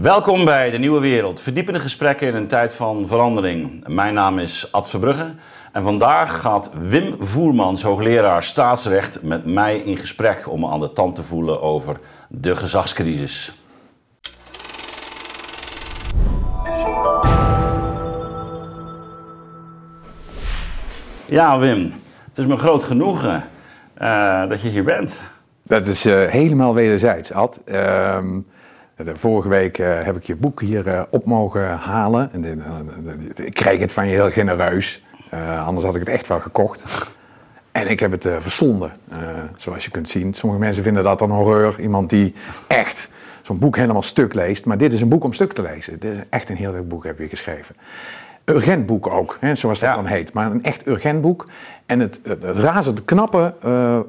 Welkom bij de Nieuwe Wereld. Verdiepende gesprekken in een tijd van verandering. Mijn naam is Ad Verbrugge en vandaag gaat Wim Voermans, hoogleraar staatsrecht, met mij in gesprek om me aan de tand te voelen over de gezagscrisis. Ja, Wim, het is me groot genoegen uh, dat je hier bent. Dat is uh, helemaal wederzijds, Ad. Uh, de vorige week uh, heb ik je boek hier op mogen halen. En, ik kreeg het van je heel genereus. anders had ik het echt wel gekocht. En ik heb het verslonden, zoals je kunt zien. Sommige mensen vinden dat een horreur. Iemand die echt zo'n boek helemaal stuk leest. Maar dit is een boek om stuk te lezen. Dit is echt een heel leuk boek heb je geschreven urgent boek ook, hè, zoals dat dan heet. Maar een echt urgent boek. En het, het, het razend knappe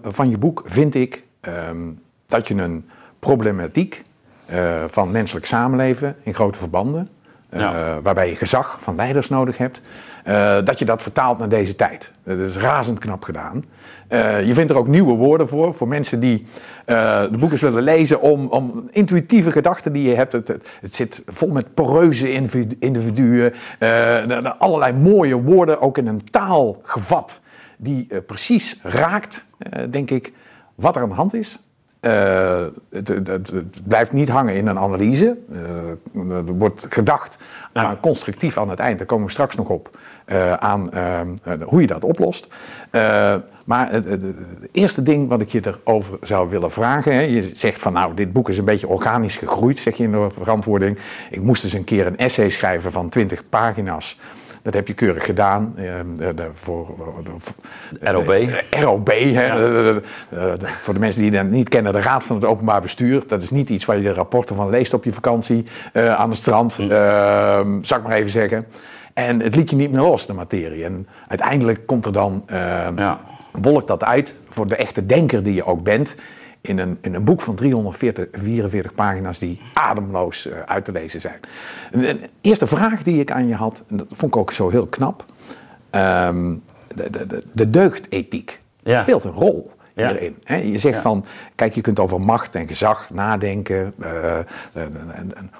van je boek vind ik um, dat je een problematiek uh, van menselijk samenleven in grote verbanden, ja. waarbij je gezag van leiders nodig hebt, uh, dat je dat vertaalt naar deze tijd. Dat is razend knap gedaan. Uh, je vindt er ook nieuwe woorden voor, voor mensen die de boeken willen lezen om, om intuïtieve gedachten die je hebt. Het, het zit vol met poreuze individuen, allerlei mooie woorden, ook in een taal gevat, die precies raakt, denk ik, wat er aan de hand is. Uh, het, het, het, blijft niet hangen in een analyse. Uh, er wordt gedacht aan constructief aan het eind. Daar komen we straks nog op. Uh, aan hoe je dat oplost. maar het, het, eerste ding wat ik je erover zou willen vragen. Hè, je zegt van nou, dit boek is een beetje organisch gegroeid, zeg je in de verantwoording. Ik moest dus een keer een essay schrijven van 20 pagina's. Dat heb je keurig gedaan. Uh, de, voor, ROB. Uh, ROB. Voor de mensen die dat niet kennen, de Raad van het Openbaar Bestuur. Dat is niet iets waar je de rapporten van leest op je vakantie aan het strand. Hm. Ehm, zal ik maar even zeggen. En het liet je niet meer los, de materie. En uiteindelijk komt er dan, ehm, ja. dat uit voor de echte denker die je ook bent in een, in een boek van 344 pagina's die ademloos uh, uit te lezen zijn. Een, eerste vraag die ik aan je had, en dat vond ik ook zo heel knap. Um, de, de, de deugdethiek ja. speelt een rol hierin. je zegt van, kijk, je kunt over macht en gezag nadenken. Uh,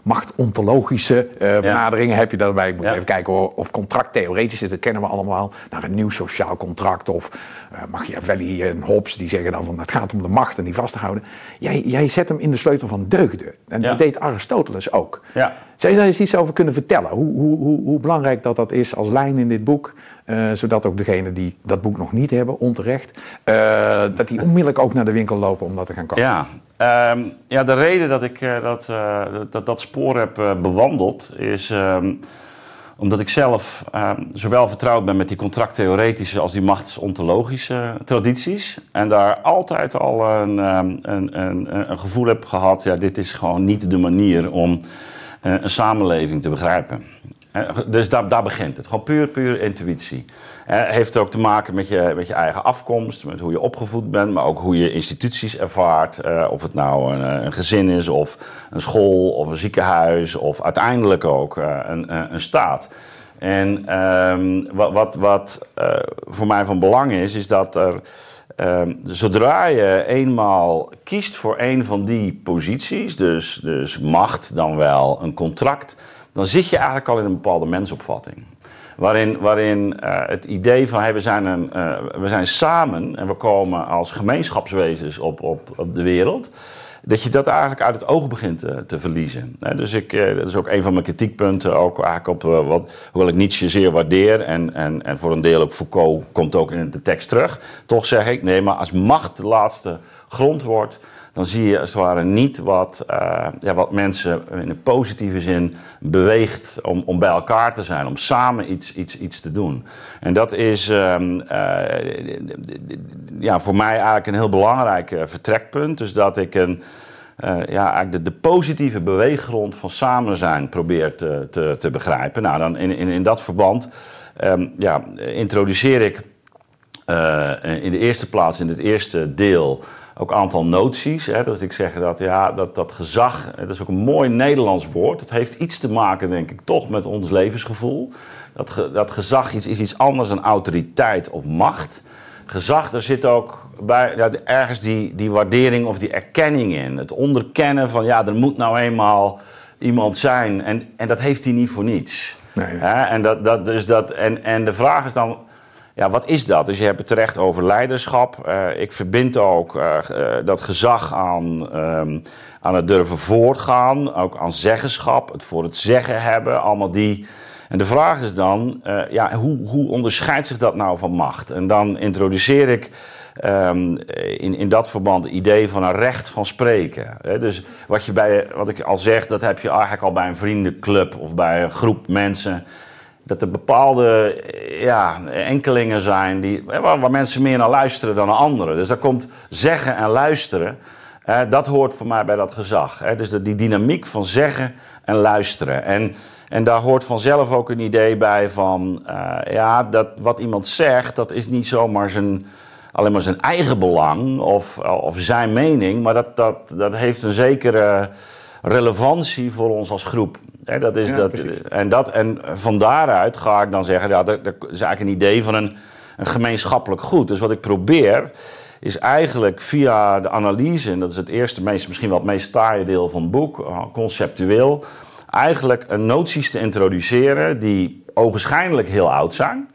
machtontologische uh, benaderingen heb je daarbij. Ik moet even kijken of contracttheoretisch dat kennen we allemaal. Naar een nieuw sociaal contract of uh, Machiavelli en Hobbes, die zeggen dan van het gaat om de macht en die vast te houden. Jij, jij zet hem in de sleutel van deugden. En dat deed Aristoteles ook. Ja. Zou je daar eens iets over kunnen vertellen? Hoe, hoe, hoe, hoe belangrijk dat dat is als lijn in dit boek? Uh, zodat ook degenen die dat boek nog niet hebben, onterecht, uh, dat die onmiddellijk ook naar de winkel lopen om dat te gaan kopen. Ja, um, ja de reden dat ik uh, dat, dat, dat spoor heb bewandeld is um, omdat ik zelf ehm, zowel vertrouwd ben met die contracttheoretische als die machtsontologische tradities. En daar altijd al een, een, een, een gevoel heb gehad, ja, dit is gewoon niet de manier om een samenleving te begrijpen. Dus daar, daar begint het. Gewoon puur, puur intuïtie. Het heeft ook te maken met je, met je eigen afkomst, met hoe je opgevoed bent, maar ook hoe je instituties ervaart. Uh, of het nou een, een, gezin is, of een school, of een ziekenhuis, of uiteindelijk ook uh, een, een, staat. En um, wat, wat, wat voor mij van belang is, is dat er. Um, zodra je eenmaal kiest voor een van die posities, dus, dus macht dan wel een contract, dan zit je eigenlijk al in een bepaalde mensopvatting. Waarin, waarin uh, het idee van hey, we, zijn een, uh, we zijn samen en we komen als gemeenschapswezens op, op, op de wereld. Dat je dat eigenlijk uit het oog begint te, te verliezen. dus ik, uh, dat is ook een van mijn kritiekpunten, ook eigenlijk op wat, hoewel ik Nietzsche zeer waardeer en, en, en voor een deel ook Foucault komt ook in de tekst terug. Toch zeg ik, nee, maar als macht de laatste grond wordt, dan zie je als het ware niet wat, uh, ja, wat mensen in een positieve zin beweegt om, om bij elkaar te zijn, om samen iets, iets, iets te doen. En dat is um, uh, ja, voor mij eigenlijk een heel belangrijk uh, vertrekpunt. Dus dat ik een, ja, eigenlijk de, positieve beweeggrond van samen zijn probeer te, te, begrijpen. Nou, dan in, in, in dat verband um, ja, introduceer ik in de eerste plaats, in het eerste deel ook een aantal noties. Hè, dat ik zeg dat, ja, dat, dat gezag, dat is ook een mooi Nederlands woord. Het heeft iets te maken, denk ik, toch met ons levensgevoel. Dat, dat gezag is, is iets anders dan autoriteit of macht. Gezag, daar zit ook bij, ja, ergens die, die waardering of die erkenning in. Het onderkennen van, ja, er moet nou eenmaal iemand zijn. En, en dat heeft hij niet voor niets. Nee. Hè? En, dat, dat, dus dat, en, en de vraag is dan, ja, wat is dat? Dus je hebt het terecht over leiderschap. Eh, ik verbind ook eh, eh, dat gezag aan, ehm, aan het durven voortgaan, ook aan zeggenschap, het voor het zeggen hebben, allemaal die. En de vraag is dan, ja, hoe, hoe onderscheidt zich dat nou van macht? En dan introduceer ik ehm, in, in dat verband het idee van een recht van spreken. Dus wat, je bij, wat ik al zeg, dat heb je eigenlijk al bij een vriendenclub of bij een groep mensen dat er bepaalde ja, enkelingen zijn die, waar, mensen meer naar luisteren dan naar anderen. Dus daar komt zeggen en luisteren. dat hoort voor mij bij dat gezag. Hè. Dus die dynamiek van zeggen en luisteren. En, en daar hoort vanzelf ook een idee bij van... eh, ja, dat wat iemand zegt, dat is niet zomaar zijn, alleen maar zijn eigen belang of, of zijn mening... maar dat, dat, dat heeft een zekere relevantie voor ons als groep. Hè, dat is Ja, dat, precies. en, dat, en van daaruit ga ik dan zeggen, ja, dat, dat is eigenlijk een idee van een, een gemeenschappelijk goed. Dus wat ik probeer, is eigenlijk via de analyse, en dat is het eerste, meest, misschien wel het meest taaie deel van het boek, eh, conceptueel, eigenlijk een noties te introduceren die ogenschijnlijk heel oud zijn.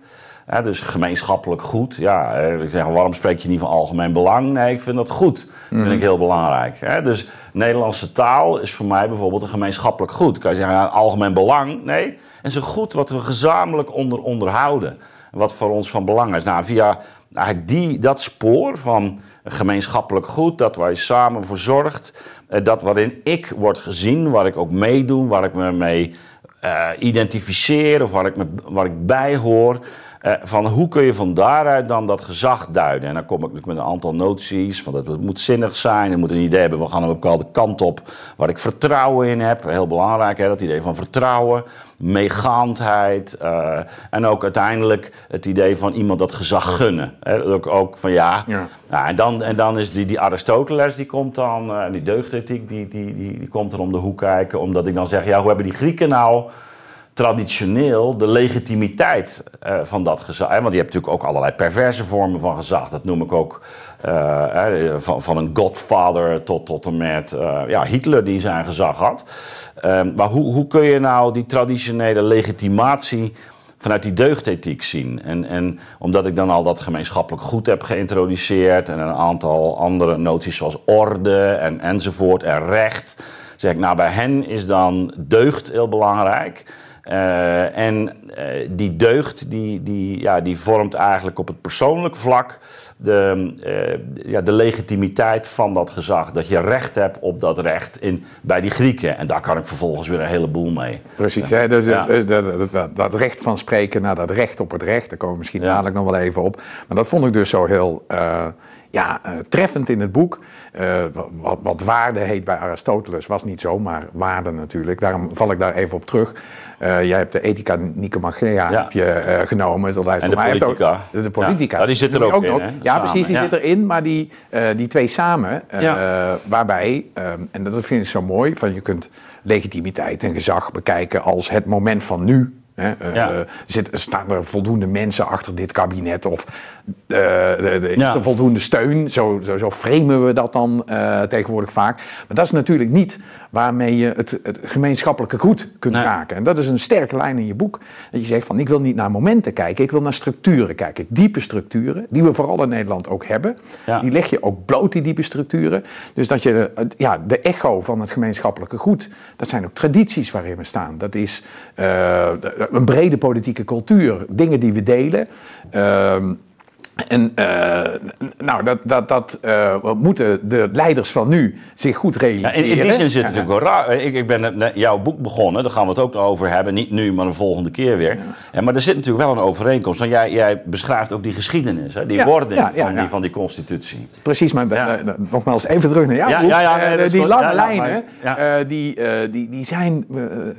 Dus gemeenschappelijk goed. Ja, eh, ik zeg, waarom spreek je niet van algemeen belang? Nee, ik vind dat goed. Dat vind ik heel belangrijk. Hè? Dus Nederlandse taal is voor mij bijvoorbeeld een gemeenschappelijk goed. Kan je zeggen, ja, algemeen belang? Nee, het is een goed wat we gezamenlijk onder, onderhouden. Wat voor ons van belang is. Nou, via eigenlijk die, dat spoor van gemeenschappelijk goed, dat waar je samen voor zorgt, eh, dat waarin ik word gezien, waar ik ook meedoe, waar ik me mee eh, identificeer of waar ik, me, waar ik bij hoor. Eh, van hoe kun je van daaruit dan dat gezag duiden? En dan kom ik met een aantal noties. Van dat het moet zinnig zijn. Je moet een idee hebben. We gaan een bepaalde kant op waar ik vertrouwen in heb. Heel belangrijk, hè, dat idee van vertrouwen. Meegaandheid. eh, en ook uiteindelijk het idee van iemand dat gezag gunnen. Hè, ook, ook van ja. Ja. ja en, dan, en dan is die, die Aristoteles, die komt dan. eh, die deugdethiek, die, die, die, die komt dan om de hoek kijken. Omdat ik dan zeg, ja, hoe hebben die Grieken nou traditioneel de legitimiteit eh, van dat gezag. Want je hebt natuurlijk ook allerlei perverse vormen van gezag. Dat noem ik ook eh, hè, van, van een godfather tot, tot en met eh, ja, Hitler die zijn gezag had. Ehm, maar hoe, hoe kun je nou die traditionele legitimatie vanuit die deugdethiek zien. En, en omdat ik dan al dat gemeenschappelijk goed heb geïntroduceerd... en een aantal andere noties zoals orde en, enzovoort en recht... zeg ik, nou bij hen is dan deugd heel belangrijk... Eh, en eh, die deugd die, die, ja, die vormt eigenlijk op het persoonlijk vlak de, eh, ja, de legitimiteit van dat gezag. Dat je recht hebt op dat recht in, bij die Grieken. En daar kan ik vervolgens weer een heleboel mee. Precies, hè? Dus, Ja. dus dat, dat, dat, dat recht van spreken naar dat recht op het recht, daar komen we misschien Ja. dadelijk nog wel even op. Maar dat vond ik dus zo heel ja, eh, treffend in het boek. Eh, wat, wat waarde heet bij Aristoteles was niet zomaar waarde natuurlijk. Daarom val ik daar even op terug. Eh, jij hebt de Ethica Nicomachea Ja. heb je, genomen. Dat En de mij ook- politica. de, politica. Ja. Ja, die zit er ook in, hè? Ja, precies, die ja. zit erin. Maar die, die twee samen, waarbij, eh, en dat vind ik zo mooi, van je kunt legitimiteit en gezag bekijken als het moment van nu. Hè, eh, Ja. eh, zit, staan er voldoende mensen achter dit kabinet of eh, de, de, is er voldoende steun? Zo, zo, zo framen we dat dan tegenwoordig vaak. Maar dat is natuurlijk niet waarmee je het, het gemeenschappelijke goed kunt Nee. raken. En dat is een sterke lijn in je boek. Dat je zegt van ik wil niet naar momenten kijken, ik wil naar structuren kijken. Diepe structuren, die we vooral in Nederland ook hebben. Ja. Die leg je ook bloot, die diepe structuren. Dus dat je ja, de echo van het gemeenschappelijke goed, dat zijn ook tradities waarin we staan. Dat is eh, een brede politieke cultuur, dingen die we delen. Ehm, en eh, nou, dat, dat, dat eh, moeten de leiders van nu zich goed Ja, realiseren. in, in die zin zit het Ja. natuurlijk wel raar. Ik, ik ben jouw boek begonnen, daar gaan we het ook over hebben. Niet nu, maar de volgende keer weer. Ja, maar er zit natuurlijk wel een overeenkomst. Want jij, jij beschrijft ook die geschiedenis, hè? die Ja, wording ja, ja, van, die, ja. van die constitutie. Precies, maar Ja. nogmaals even terug naar jou. Ja, ja, ja, Eh, die goed. lange Ja, ja, lijnen, die, die, die zijn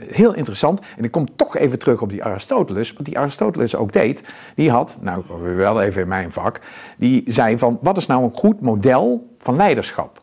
heel interessant. En ik kom toch even terug op die Aristoteles. Wat die Aristoteles ook deed, die had, nou wel even in mijn vak, die zei van wat is nou een goed model van leiderschap?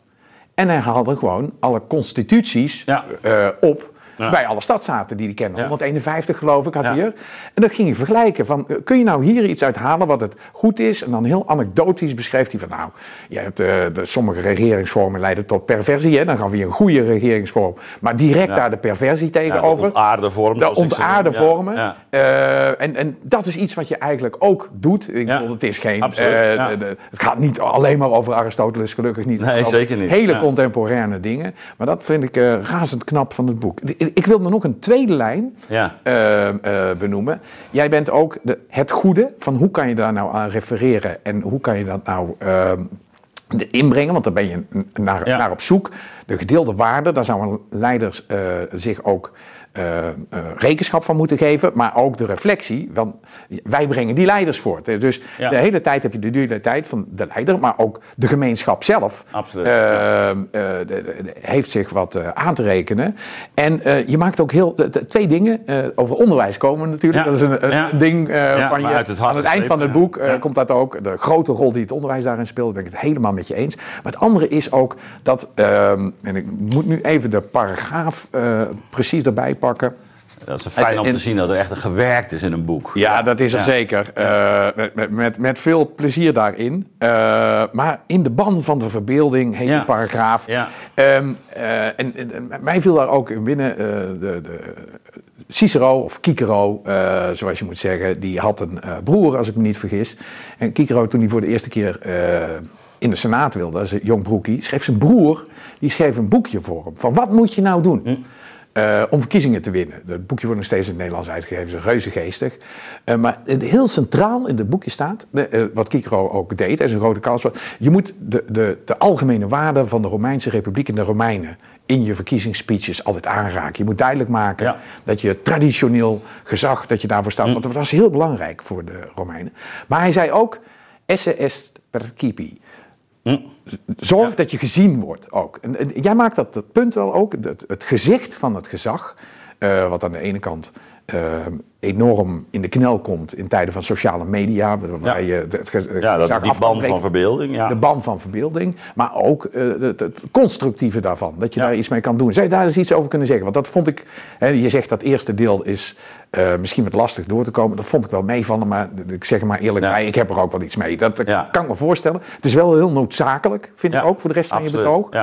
En hij haalde gewoon alle constituties Ja. eh, op bij alle stadstaten die die kennen. 151 geloof ik had hij hier. En dat ging hij vergelijken. Van, eh, kun je nou hier iets uithalen wat het goed is? En dan heel anekdotisch beschrijft hij van nou, je hebt, uh, de, sommige regeringsvormen leiden tot perversie. Hè? Dan gaan we een goede regeringsvorm. Maar direct daar de perversie tegenover. de ontaarde vormen. De ontaarde vormen. Uh, en, en dat is iets wat je eigenlijk ook doet. Ik bedoel, het is geen... het gaat niet alleen maar over Aristoteles, gelukkig niet. Nee, zeker niet. Hele contemporaine dingen. Maar dat vind ik razend knap van het boek. Ik wil er nog een tweede lijn ja. uh, uh, benoemen. Jij bent ook de, het goede van hoe kan je daar nou aan refereren en hoe kan je dat nou uh, inbrengen, want daar ben je naar, ja. naar op zoek. De gedeelde waarde, daar zouden leiders uh, zich ook uh, uh, rekenschap van moeten geven, maar ook de reflectie. Want wij brengen die leiders voort. Dus ja. de hele tijd heb je de dualiteit van de leider, maar ook de gemeenschap zelf Absoluut, de, de, heeft zich wat aan te rekenen. En je maakt ook heel de, twee dingen. over onderwijs komen natuurlijk. Dat is een, een ding van je. Het aan het eind van het boek komt dat ook. De grote rol die het onderwijs daarin speelt, ben ik het helemaal met je eens. Maar het andere is ook dat, ehm, en ik moet nu even de paragraaf precies erbij pakken. Dat is fijn om te zien dat er echt gewerkt is in een boek. Ja, dat is er zeker. Uh, met, met, met, veel plezier daarin. Uh, maar in de ban van de verbeelding heet ja. die paragraaf. Ja. Um, uh, en, en, mij viel daar ook binnen de, de Cicero, of Cicero, zoals je moet zeggen, die had een broer, als ik me niet vergis. En Cicero, toen hij voor de eerste keer in de Senaat wilde, dat is een jong broekie, schreef zijn broer, die schreef een boekje voor hem. Van wat moet je nou doen? Hm. Uh, om verkiezingen te winnen. Het boekje wordt nog steeds in het Nederlands uitgegeven, is reuze geestig. Uh, maar heel centraal in het boekje staat, uh, wat Kikro ook deed, hij is een grote kans. Je moet de, de, de algemene waarden van de Romeinse Republiek en de Romeinen in je verkiezingsspeeches altijd aanraken. Je moet duidelijk maken ja. dat je traditioneel gezag, dat je daarvoor staat. Mm. Want dat was heel belangrijk voor de Romeinen. Maar hij zei ook, esse est percipi. Hm. Zorg ja. dat je gezien wordt ook. En, en, jij maakt dat, dat punt wel ook, het, het gezicht van het gezag, uh, wat aan de ene kant uh, enorm in de knel komt in tijden van sociale media. Ja, je het, het, ja dat is die ban van verbeelding. Ja. De ban van verbeelding, maar ook uh, het, het, constructieve daarvan. Dat je ja. daar iets mee kan doen. Zou je daar eens iets over kunnen zeggen? Want dat vond ik, hè, je zegt dat eerste deel is uh, misschien wat lastig door te komen. Dat vond ik wel meevallen, maar ik zeg maar eerlijk bij, ik heb er ook wel iets mee. Dat, dat kan ik me voorstellen. Het is wel heel noodzakelijk, vind ik ook, voor de rest van je betoog. Uh,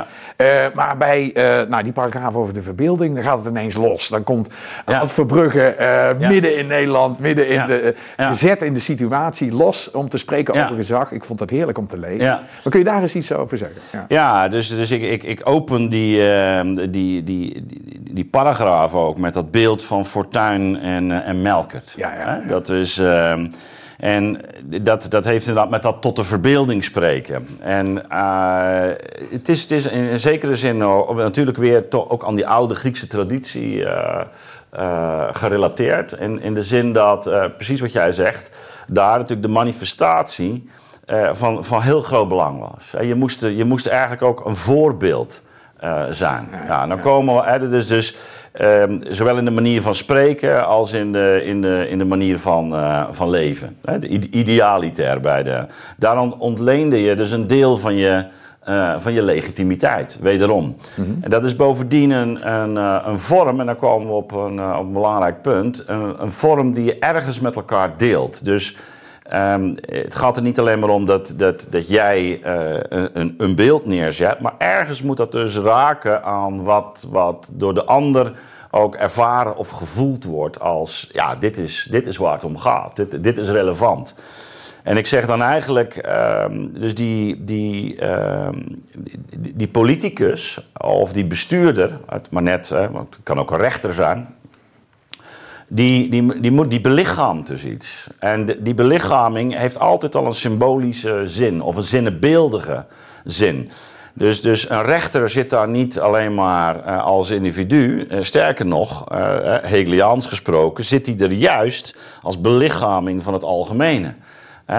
maar bij nou, die paragraaf over de verbeelding, dan gaat het ineens los. Dan komt Ad Verbrugge midden in Nederland, midden in ja. de ja. gezet in de situatie, los om te spreken over gezag. Ik vond dat heerlijk om te lezen. Maar kun je daar eens iets over zeggen? Ja, dus, dus ik, ik, ik open die, uh, die, die, die, die, paragraaf ook met dat beeld van Fortuin en, uh, en Melkert. Ja, ja, Dat is... Uh, en dat, dat heeft inderdaad met dat tot de verbeelding spreken. En uh, het, is, het is in zekere zin natuurlijk weer toch ook aan die oude Griekse traditie uh, uh, gerelateerd. In, in de zin dat, precies wat jij zegt, daar natuurlijk de manifestatie van, van heel groot belang was. Je moest, je moest eigenlijk ook een voorbeeld zijn. Ja, dan komen we, dus, dus um, zowel in de manier van spreken als in de, in de, in de manier van, van leven. Hè, de idealitair bij de. Daarom ontleende je dus een deel van je uh, van je legitimiteit, wederom. Mm -hmm. En dat is bovendien een, een, uh, een, vorm, en dan komen we op een, op een belangrijk punt, een, een, vorm die je ergens met elkaar deelt. Dus um, het gaat er niet alleen maar om dat, dat, dat jij een, een, beeld neerzet, maar ergens moet dat dus raken aan wat, wat door de ander ook ervaren of gevoeld wordt als, ja, dit is, dit is waar het om gaat, dit, dit is relevant. En ik zeg dan eigenlijk, uh, dus die, uh, die, die, politicus of die bestuurder, maar net, het kan ook een rechter zijn, die, die, die, moet, die belichaamt dus iets. En die belichaming heeft altijd al een symbolische zin of een zinnebeeldige zin. Dus, dus een rechter zit daar niet alleen maar uh, als individu. Uh, sterker nog, uh, Hegeliaans gesproken, zit hij er juist als belichaming van het algemene.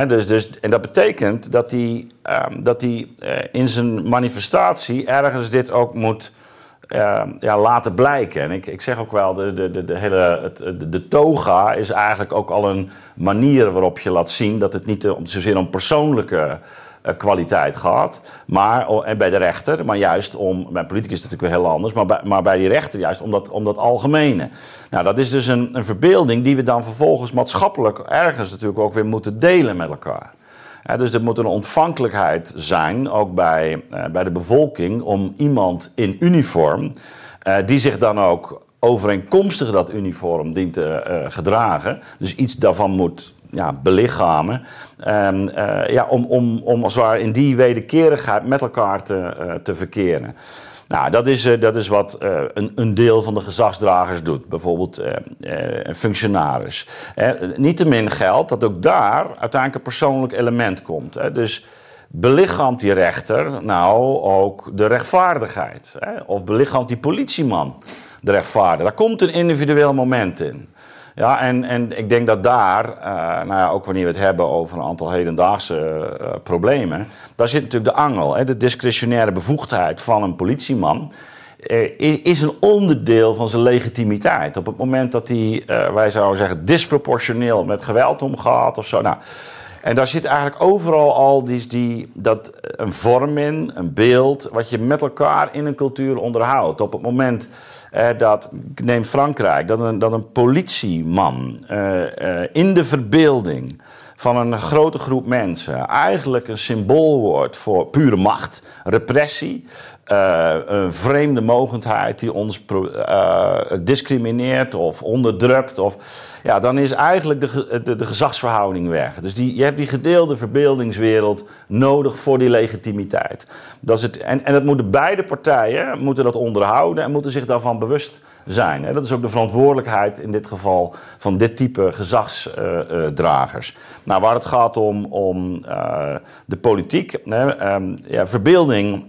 Dus, dus, en dat betekent dat hij, um, dat hij in zijn manifestatie ergens dit ook moet uh, ja, laten blijken. En ik, ik zeg ook wel, de, de, de, hele, het, de, toga is eigenlijk ook al een manier waarop je laat zien dat het niet om, zozeer om persoonlijke kwaliteit gehad. Maar, en bij de rechter, maar juist om. Bij politicus is het natuurlijk wel heel anders. Maar bij, maar bij die rechter juist om dat, om dat algemene. Nou, dat is dus een, een verbeelding die we dan vervolgens maatschappelijk ergens natuurlijk ook weer moeten delen met elkaar. Dus er moet een ontvankelijkheid zijn, ook bij, bij de bevolking, om iemand in uniform, die zich dan ook overeenkomstig dat uniform dient te uh, gedragen. Dus iets daarvan moet ja, belichamen. Uh, ja, om, om, om als het ware in die wederkerigheid met elkaar te, uh, te verkeren. Nou, dat is, dat is wat een, een deel van de gezagsdragers doet. Bijvoorbeeld een functionaris. Niettemin geldt dat ook daar uiteindelijk een persoonlijk element komt. Dus belichaamt die rechter nou ook de rechtvaardigheid? Of belichaamt die politieman de rechtvaardigheid? Daar komt een individueel moment in. Ja, en, en ik denk dat daar, uh, nou ja, ook wanneer we het hebben over een aantal hedendaagse uh, problemen, daar zit natuurlijk de angel. Hè, de discretionaire bevoegdheid van een politieman is een onderdeel van zijn legitimiteit. Op het moment dat hij, wij zouden zeggen, disproportioneel met geweld omgaat of zo. Nou, en daar zit eigenlijk overal al die, die, dat, een vorm in, een beeld, wat je met elkaar in een cultuur onderhoudt. Op het moment eh, dat, ik neem Frankrijk, dat een, dat een politieman eh, eh, in de verbeelding van een grote groep mensen eigenlijk een symbool wordt voor pure macht, repressie, een vreemde mogendheid die ons discrimineert of onderdrukt. Of, ja, dan is eigenlijk de, de, de, gezagsverhouding weg. Dus die, je hebt die gedeelde verbeeldingswereld nodig voor die legitimiteit. Dat is het, en, en dat moeten beide partijen moeten dat onderhouden en moeten zich daarvan bewust zijn. Dat is ook de verantwoordelijkheid in dit geval van dit type gezagsdragers. nou, waar het gaat om, om uh, de politiek, um, ja, verbeelding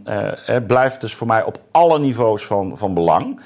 blijft dus voor mij op alle niveaus van, van belang.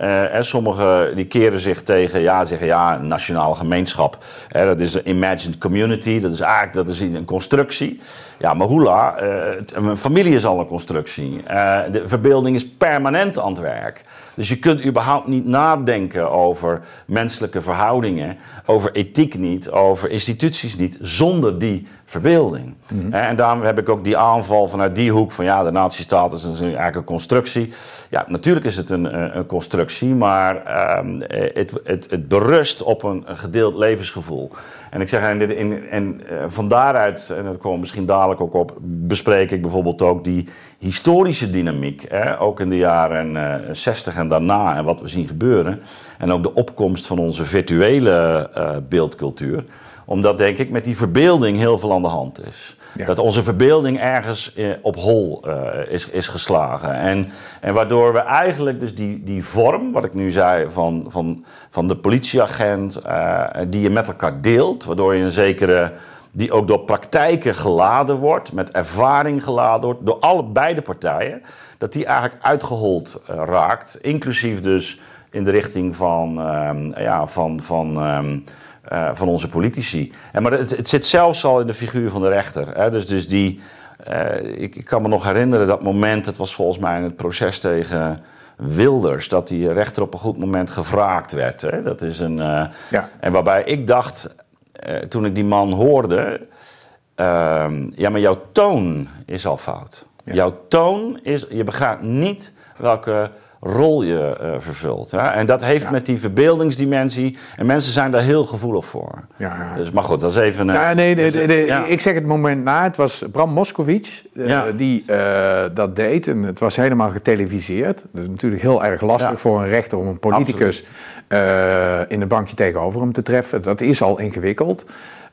Uh, en sommigen die keren zich tegen, ja, zeggen ja, nationale gemeenschap. Hè, dat is een imagined community, dat is eigenlijk dat is een constructie. Ja, maar hoela, uh, een familie is al een constructie. De verbeelding is permanent aan het werk. Dus je kunt überhaupt niet nadenken over menselijke verhoudingen, over ethiek niet, over instituties niet, zonder die verbeelding. Mm-hmm. En daarom heb ik ook die aanval vanuit die hoek van ja, de nazistaat is eigenlijk een constructie. Ja, natuurlijk is het een, een constructie, maar um, het, het, het berust op een, een gedeeld levensgevoel. En ik zeg, en, en, en uh, van daaruit, en daar komen we misschien dadelijk ook op, bespreek ik bijvoorbeeld ook die historische dynamiek. Hè, ook in de jaren uh, 60 en daarna en wat we zien gebeuren. En ook de opkomst van onze virtuele uh, beeldcultuur omdat, denk ik, met die verbeelding heel veel aan de hand is. Ja. Dat onze verbeelding ergens eh, op hol uh, is, is geslagen. En, en waardoor we eigenlijk dus die, die vorm, wat ik nu zei, van, van, van de politieagent, uh, die je met elkaar deelt, waardoor je een zekere die ook door praktijken geladen wordt, met ervaring geladen wordt, door alle beide partijen, dat die eigenlijk uitgehold uh, raakt. Inclusief dus in de richting van, uh, ja, van, van um, uh, van onze politici. En, maar het, het, zit zelfs al in de figuur van de rechter. Hè? Dus, dus die, uh, ik, ik, kan me nog herinneren dat moment, het was volgens mij in het proces tegen Wilders, dat die rechter op een goed moment gevraagd werd. Hè? Dat is een, uh, ja. En waarbij ik dacht, toen ik die man hoorde, ehm, ja, maar jouw toon is al fout. Ja. Jouw toon is, je begrijpt niet welke rol je uh, vervult. Ja? En dat heeft ja. met die verbeeldingsdimensie. En mensen zijn daar heel gevoelig voor. Ja, ja. Dus, maar goed, dat is even. Uh, ja, nee, nee, nee, nee ik zeg het moment na. Het was Bram Moskowitz uh, die dat deed. En het was helemaal geteleviseerd. Dat is natuurlijk heel erg lastig voor een rechter om een politicus in een bankje tegenover hem te treffen. Dat is al ingewikkeld.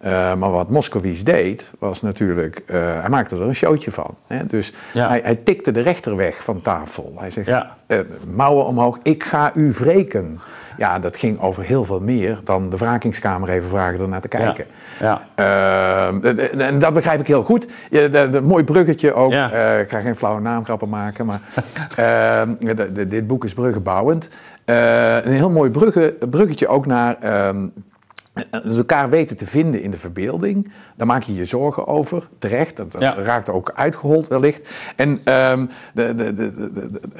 Uh, maar wat Moskowitz deed, was natuurlijk, uh, hij maakte er een showtje van. Hè? Dus ja. hij, hij, tikte de rechter weg van tafel. Hij zegt, ja. uh, mouwen omhoog, ik ga u wreken. Ja, dat ging over heel veel meer dan de wrakingskamer even vragen ernaar te kijken. Ja. en dat begrijp ik heel goed. De, mooi bruggetje ook. ik ga geen flauwe naamgrappen maken, maar de, dit boek is bruggenbouwend. een heel mooi brugge, bruggetje ook naar ehm, dus elkaar weten te vinden in de verbeelding, daar maak je je zorgen over, terecht. Dat, ja. raakt ook uitgehold wellicht. En um, de, de, de,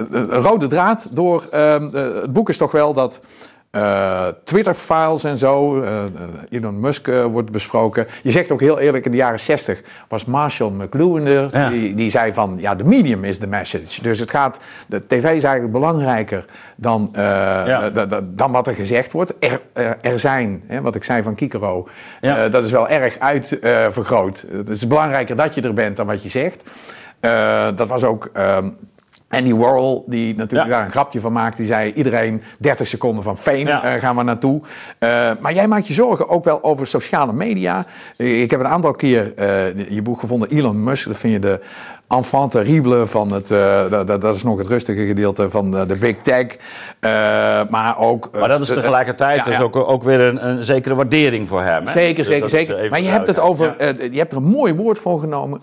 de, rode draad door um, het boek is toch wel dat Uh, Twitter-files en zo. Uh, Elon Musk wordt besproken. Je zegt ook heel eerlijk, in de jaren 60 was Marshall McLuhan er. Die, die zei van, ja, de medium is de message. Dus het gaat, de tv is eigenlijk belangrijker dan, ja. dan wat er gezegd wordt. Er, er zijn, hè, wat ik zei van Kikero, ja. dat is wel erg uitvergroot. het is belangrijker dat je er bent dan wat je zegt. dat was ook... Ehm, Andy Warhol, die natuurlijk daar een grapje van maakt, die zei: iedereen 30 seconden van fame eh, gaan we naartoe. Uh, maar jij maakt je zorgen ook wel over sociale media. ik heb een aantal keer je boek gevonden, Elon Musk. Dat vind je de enfant terrible van het, dat, dat, is nog het rustige gedeelte van de, de big tech. Maar ook... Maar dat is tegelijkertijd ja, ja. Dus ook, ook weer een, een, zekere waardering voor hem. Hè? Zeker, dus zeker, zeker. Maar je hebt het over, je hebt er een mooi woord voor genomen,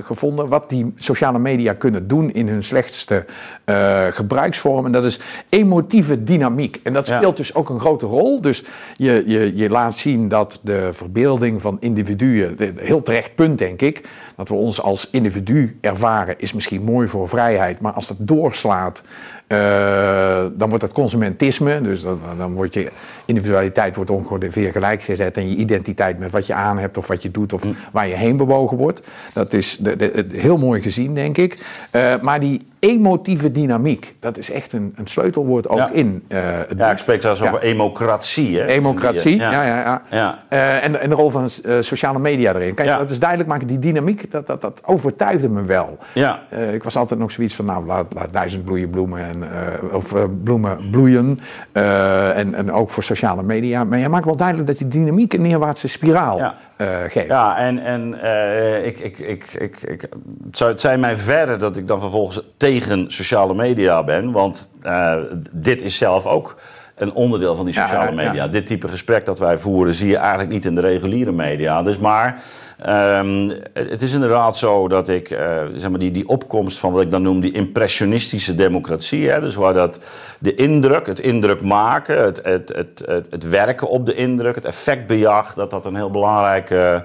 gevonden, wat die sociale media kunnen doen in hun slechtste gebruiksvorm. En dat is emotieve dynamiek. En dat speelt dus ook een grote rol. Dus je, je, je laat zien dat de verbeelding van individuen, heel terecht punt denk ik, dat we ons als individu ervaren is misschien mooi voor vrijheid, maar als dat doorslaat uh, dan wordt dat consumentisme, dus dan, dan wordt je individualiteit wordt ongeveer gelijk gezet en je identiteit met wat je aan hebt of wat je doet of mm. waar je heen bewogen wordt. Dat is de, de, heel mooi gezien, denk ik. Uh, maar die emotieve dynamiek, dat is echt een, een sleutelwoord ook in uh, het Ja, ik spreek zelfs over emocratie. Hè? Emocratie, ja, ja, ja. ja. Uh, en, en de rol van sociale media erin. Kijk, dat is duidelijk maken, die dynamiek, dat, dat, dat overtuigde me wel. Ja. ik was altijd nog zoiets van, nou, laat, laat duizend bloeien bloemen en of bloemen bloeien. En, en ook voor sociale media. Maar je maakt wel duidelijk dat die dynamiek een neerwaartse spiraal geeft. Ja, en, en ik, ik, ik, ik, ik, het, zou, het zijn mij verder dat ik dan vervolgens tegen sociale media ben. Want dit is zelf ook een onderdeel van die sociale media. Dit type gesprek dat wij voeren zie je eigenlijk niet in de reguliere media. Dus maar um, het is inderdaad zo dat ik uh, zeg maar die, die opkomst van wat ik dan noem die impressionistische democratie. Hè, dus waar dat de indruk, het indruk maken, het, het, het, het, het werken op de indruk, het effectbejag, dat dat een heel belangrijke.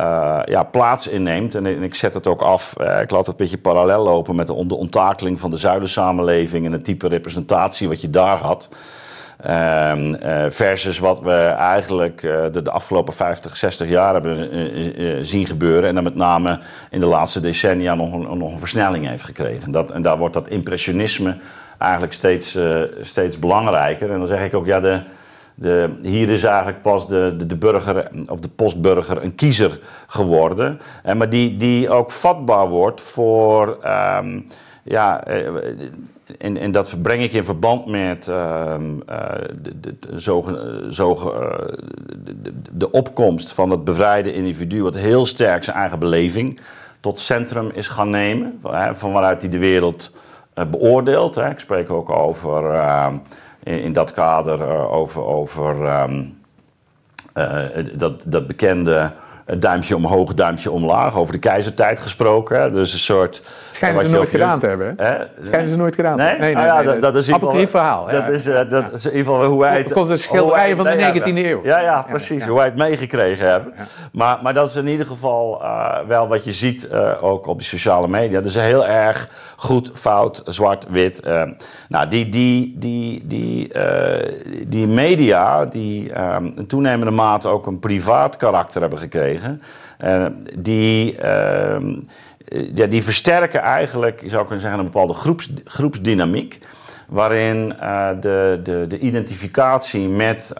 Uh, ja, plaats inneemt. En, en, ik zet het ook af. Uh, ik laat het een beetje parallel lopen met de, de onttakeling van de zuidensamenleving en het type representatie wat je daar had. Um, uh, versus wat we eigenlijk uh, de, de, afgelopen 50, 60 jaar hebben uh, zien gebeuren. En dan met name in de laatste decennia nog een, nog een versnelling heeft gekregen. Dat, en daar wordt dat impressionisme eigenlijk steeds, steeds belangrijker. En dan zeg ik ook, ja, de, de, hier is eigenlijk pas de, de, burger of de postburger een kiezer geworden. En, maar die, die ook vatbaar wordt voor. Um, ja, en, en dat breng ik in verband met de, opkomst van het bevrijde individu, wat heel sterk zijn eigen beleving tot centrum is gaan nemen, van waaruit hij de wereld uh, beoordeelt. Ik spreek ook over, ehm, in, dat kader over, over um, dat, dat bekende duimpje omhoog, duimpje omlaag. Over de keizertijd gesproken. Dus een soort... Schijnen ze nooit gedaan te hebben. Hè? Schijnen ze nooit gedaan te hebben. Nee, nee, nee, nee, dat, is in ieder geval... verhaal. Dat, is, uh, dat is in ieder geval hoe wij het... komt een schilderij van de 19e eeuw. Ja, ja, precies. Hoe wij het meegekregen hebben. Maar, maar dat is in ieder geval uh, wel wat je ziet uh, ook op de sociale media. Dat is heel erg goed, fout, zwart, wit. nou, die, die, die, die, die media die in toenemende mate ook een privaat karakter hebben gekregen uh, die, uh, ja, die versterken eigenlijk, zou kunnen zeggen, een bepaalde groeps, groepsdynamiek. Waarin uh, de, de, de identificatie met,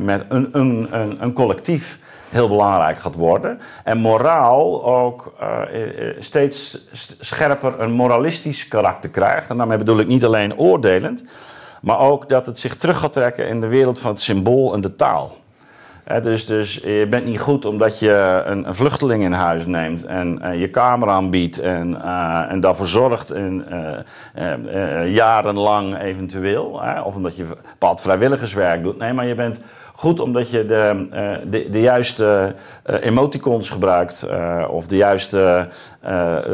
met een, een, een, een collectief heel belangrijk gaat worden. En moraal ook steeds scherper een moralistisch karakter krijgt. En daarmee bedoel ik niet alleen oordelend, maar ook dat het zich terug gaat trekken in de wereld van het symbool en de taal dus, dus je bent niet goed omdat je een, vluchteling in huis neemt en uh, je kamer aanbiedt en, uh, en daarvoor zorgt en, uh, jarenlang eventueel. of omdat je bepaald vrijwilligerswerk doet. Nee, maar je bent goed omdat je de, de, de, juiste emoticons gebruikt of de juiste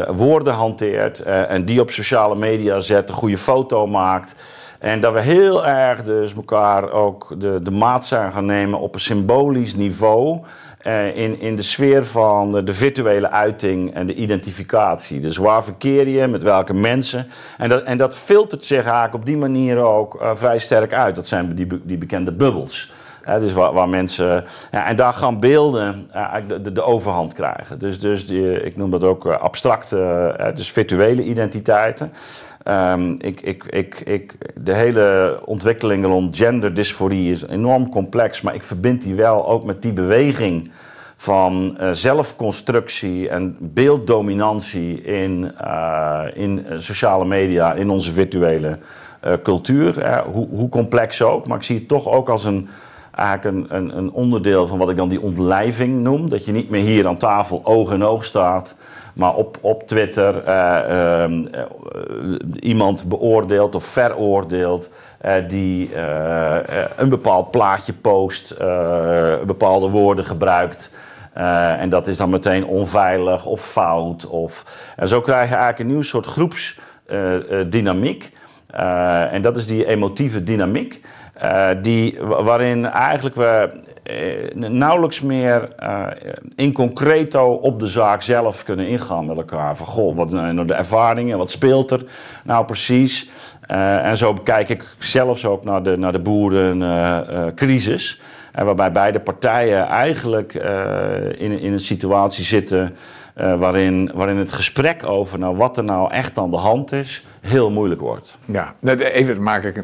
woorden hanteert en die op sociale media zet, een goede foto maakt. En dat we heel erg dus elkaar ook de, de maat zijn gaan nemen op een symbolisch niveau. Eh, in, in de sfeer van de, virtuele uiting en de identificatie. Dus waar verkeer je, met welke mensen. En dat, en dat filtert zich eigenlijk op die manier ook eh, vrij sterk uit. Dat zijn die, die bekende bubbels. Dus waar, waar mensen. Ja, en daar gaan beelden uh, de, overhand krijgen. Dus, dus die, ik noem dat ook uh, abstracte, dus virtuele identiteiten. Um, ik, ik, ik, ik, de hele ontwikkeling rond genderdysforie is enorm complex, maar ik verbind die wel ook met die beweging van uh, zelfconstructie en beelddominantie in, uh, in sociale media, in onze virtuele cultuur. Hoe, hoe, complex ook, maar ik zie het toch ook als een, een, een, onderdeel van wat ik dan die ontlijving noem. Dat je niet meer hier aan tafel oog in oog staat maar op, op Twitter uh, uh, iemand beoordeelt of veroordeelt uh, die een bepaald plaatje post, bepaalde woorden gebruikt. en dat is dan meteen onveilig of fout. Of, en zo krijg je eigenlijk een nieuw soort groepsdynamiek. en dat is die emotieve dynamiek. Uh, die, waarin eigenlijk we uh, nauwelijks meer uh, in concreto op de zaak zelf kunnen ingaan met elkaar. Van goh, wat zijn nou de ervaringen, wat speelt er nou precies? en zo kijk ik zelfs ook naar de, naar de boerencrisis. waarbij beide partijen eigenlijk in, in een situatie zitten waarin, waarin het gesprek over nou, wat er nou echt aan de hand is, heel moeilijk wordt. Ja, even maak ik,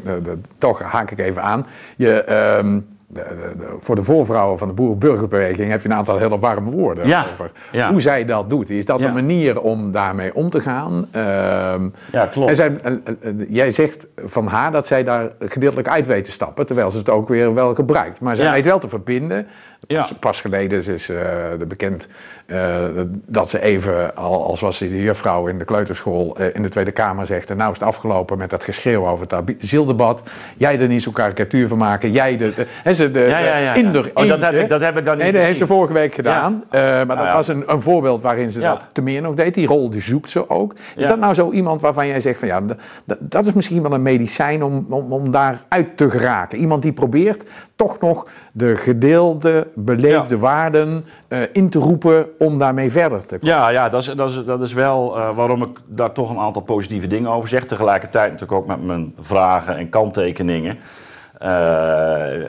toch haak ik even aan. Je, um, de, de, voor de voorvrouwen van de boerenburgerbeweging heb je een aantal hele warme woorden ja, over ja. hoe zij dat doet. Is dat Ja. een manier om daarmee om te gaan? Ehm, Ja, klopt. en zij, eh, eh, jij zegt van haar dat zij daar gedeeltelijk uit weet te stappen, terwijl ze het ook weer wel gebruikt. Maar zij Ja. weet wel te verbinden. Ja. Pas, geleden is, de bekend eh, dat ze even, al, als was ze de juffrouw in de kleuterschool, eh, in de Tweede Kamer zegt... en nou is het afgelopen met dat geschreeuw over het asieldebat. Jij er niet zo'n karikatuur van maken. Jij de... de, ze de Ja, ja, ja, ja. in de- Oh, dat heb ik- dat heb ik dan niet Nee, dat heeft ze vorige week gedaan. Maar dat was een, een voorbeeld waarin ze dat te meer nog deed. Die rol die zoekt ze ook. Is dat nou zo iemand waarvan jij zegt van ja, dat is misschien wel een medicijn om, om, om daar uit te geraken? Iemand die probeert toch nog de gedeelde, beleefde Ja. waarden eh, in te roepen om daarmee verder te komen. Ja, ja dat, is, dat, is, dat is wel eh, waarom ik daar toch een aantal positieve dingen over zeg. Tegelijkertijd natuurlijk ook met mijn vragen en kanttekeningen. Eh,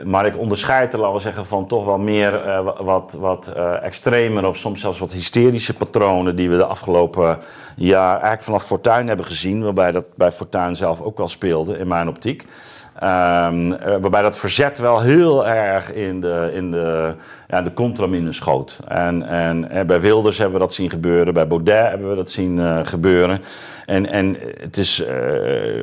maar ik onderscheid er, laten we zeggen, van toch wel meer wa- wat, wat extremer of soms zelfs wat hysterische patronen die we de afgelopen jaar eigenlijk vanaf Fortuin hebben gezien. Waarbij dat bij Fortuin zelf ook wel speelde, in mijn optiek. Ehm, eh, waarbij dat verzet wel heel erg in de, in de, ja, de contramine schoot. En, en eh, bij Wilders hebben we dat zien gebeuren, bij Baudet hebben we dat zien eh, gebeuren. En, en het is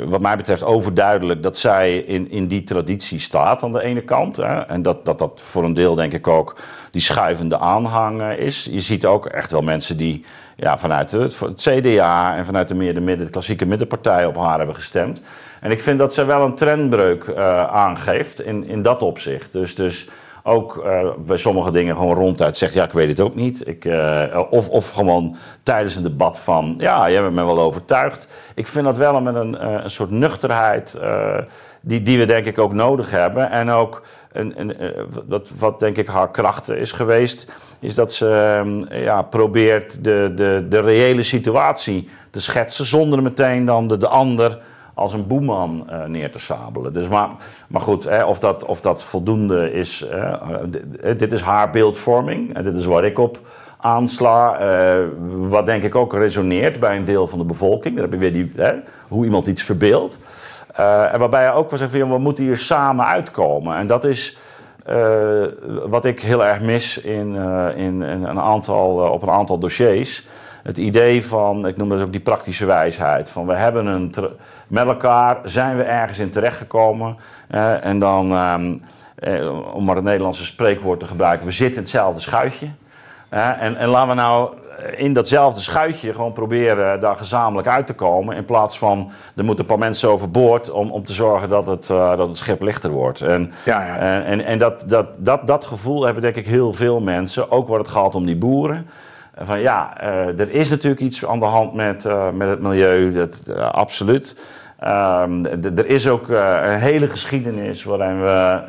wat mij betreft overduidelijk dat zij in, in die traditie staat aan de ene kant. Hè, en dat, dat dat voor een deel denk ik ook die schuivende aanhang is. Je ziet ook echt wel mensen die ja, vanuit het, het CDA en vanuit de, meer, de, midden, de klassieke middenpartij op haar hebben gestemd. En ik vind dat ze wel een trendbreuk eh, aangeeft in, in dat opzicht. Dus, dus ook eh, bij sommige dingen gewoon ronduit zegt, ja, ik weet het ook niet. Ik, eh, of, of gewoon tijdens een debat van, ja, jij bent me wel overtuigd. Ik vind dat wel met een, een soort nuchterheid die, die we denk ik ook nodig hebben. En ook wat, wat denk ik haar kracht is geweest, is dat ze eh, ja, probeert de, de, de reële situatie te schetsen zonder meteen dan de, de ander als een boeman eh, neer te sabelen. Dus maar, maar goed, hè, of, dat, of dat voldoende is, dit, is haar beeldvorming. En dit is waar ik op aansla. eh, wat denk ik ook resoneert bij een deel van de bevolking. Dan heb je weer die, hè, hoe iemand iets verbeeldt. Eh, en waarbij je ook wel zegt, van, we moeten hier samen uitkomen. En dat is wat ik heel erg mis in, in, in een aantal, op een aantal dossiers. Het idee van, ik noem dat ook die praktische wijsheid. Van we hebben een, met elkaar zijn we ergens in terechtgekomen. eh, en dan, ehm, eh, om maar het Nederlandse spreekwoord te gebruiken, we zitten in hetzelfde schuitje. Eh, en, en laten we nou in datzelfde schuitje gewoon proberen daar gezamenlijk uit te komen. In plaats van, er moeten een paar mensen overboord om, om te zorgen dat het, dat het schip lichter wordt. En, Ja, ja. en, en, en dat, dat, dat, dat gevoel hebben denk ik heel veel mensen. Ook wordt het gaat om die boeren. Van ja, er is natuurlijk iets aan de hand met, met het milieu, dat, absoluut. Ehm, er is ook uh, een hele geschiedenis waarin we,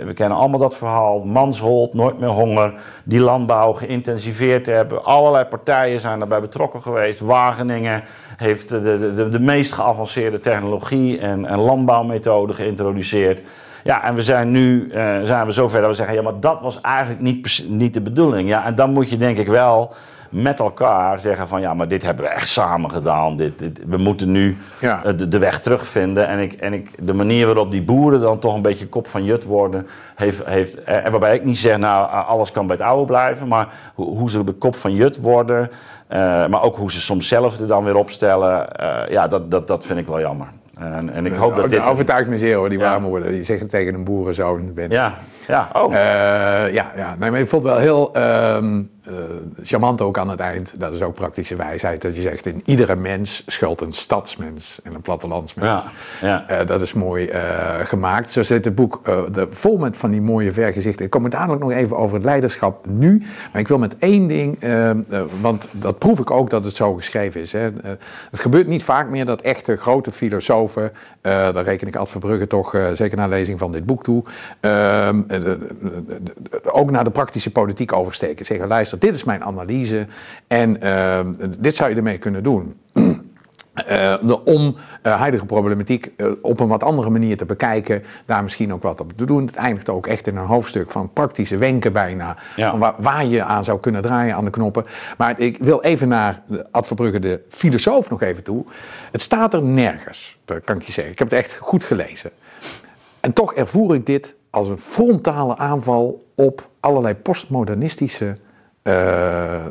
uh, we kennen allemaal dat verhaal, Manshold, Nooit meer honger, die landbouw geïntensiveerd hebben. Allerlei partijen zijn daarbij betrokken geweest. Wageningen heeft de, de, de meest geavanceerde technologie en, en landbouwmethode geïntroduceerd. Ja, en we zijn nu zijn we zover dat we zeggen, ja, maar dat was eigenlijk niet, niet de bedoeling. Ja, en dan moet je denk ik wel met elkaar zeggen van ja, maar dit hebben we echt samen gedaan. Dit, dit we moeten nu ja. Eh, de, de, weg terugvinden. En, ik, en ik, de manier waarop die boeren dan toch een beetje kop van jut worden, heeft, heeft, eh, en waarbij ik niet zeg nou alles kan bij het oude blijven, maar hoe, hoe ze de kop van jut worden, uh, maar ook hoe ze soms zelf er dan weer opstellen, uh, ja, dat, dat, dat vind ik wel jammer. En, en ik hoop dat dit... Overtuigt me zeer hoor, die ja. worden. Die zeggen tegen een boerenzoon ben. Ja, ja, oh. Uh, ja, ja. Nee, maar ik vond het wel heel... Ehm, charmant ook aan het eind, dat is ook praktische wijsheid, dat je zegt in iedere mens schuilt een stadsmens en een plattelandsmens. Ja, ja. Uh, dat is mooi uh, gemaakt. Zo zit het boek de, vol met van die mooie vergezichten. Ik kom het dadelijk nog even over het leiderschap nu, maar ik wil met één ding, want dat proef ik ook dat het zo geschreven is. Hè. het gebeurt niet vaak meer dat echte grote filosofen, daar reken ik Ad Verbrugge toch zeker naar lezing van dit boek toe, ehm, ook naar de praktische politiek oversteken. Zeggen, luister, dit is mijn analyse en ehm, dit zou je ermee kunnen doen. Uh, de om uh, huidige problematiek uh, op een wat andere manier te bekijken, daar misschien ook wat op te doen. Het eindigt ook echt in een hoofdstuk van praktische wenken bijna, ja. van waar, waar, je aan zou kunnen draaien aan de knoppen. Maar ik wil even naar Ad Verbrugge, de filosoof, nog even toe. Het staat er nergens, dat kan ik je zeggen. Ik heb het echt goed gelezen. En toch ervoer ik dit als een frontale aanval op allerlei postmodernistische uh,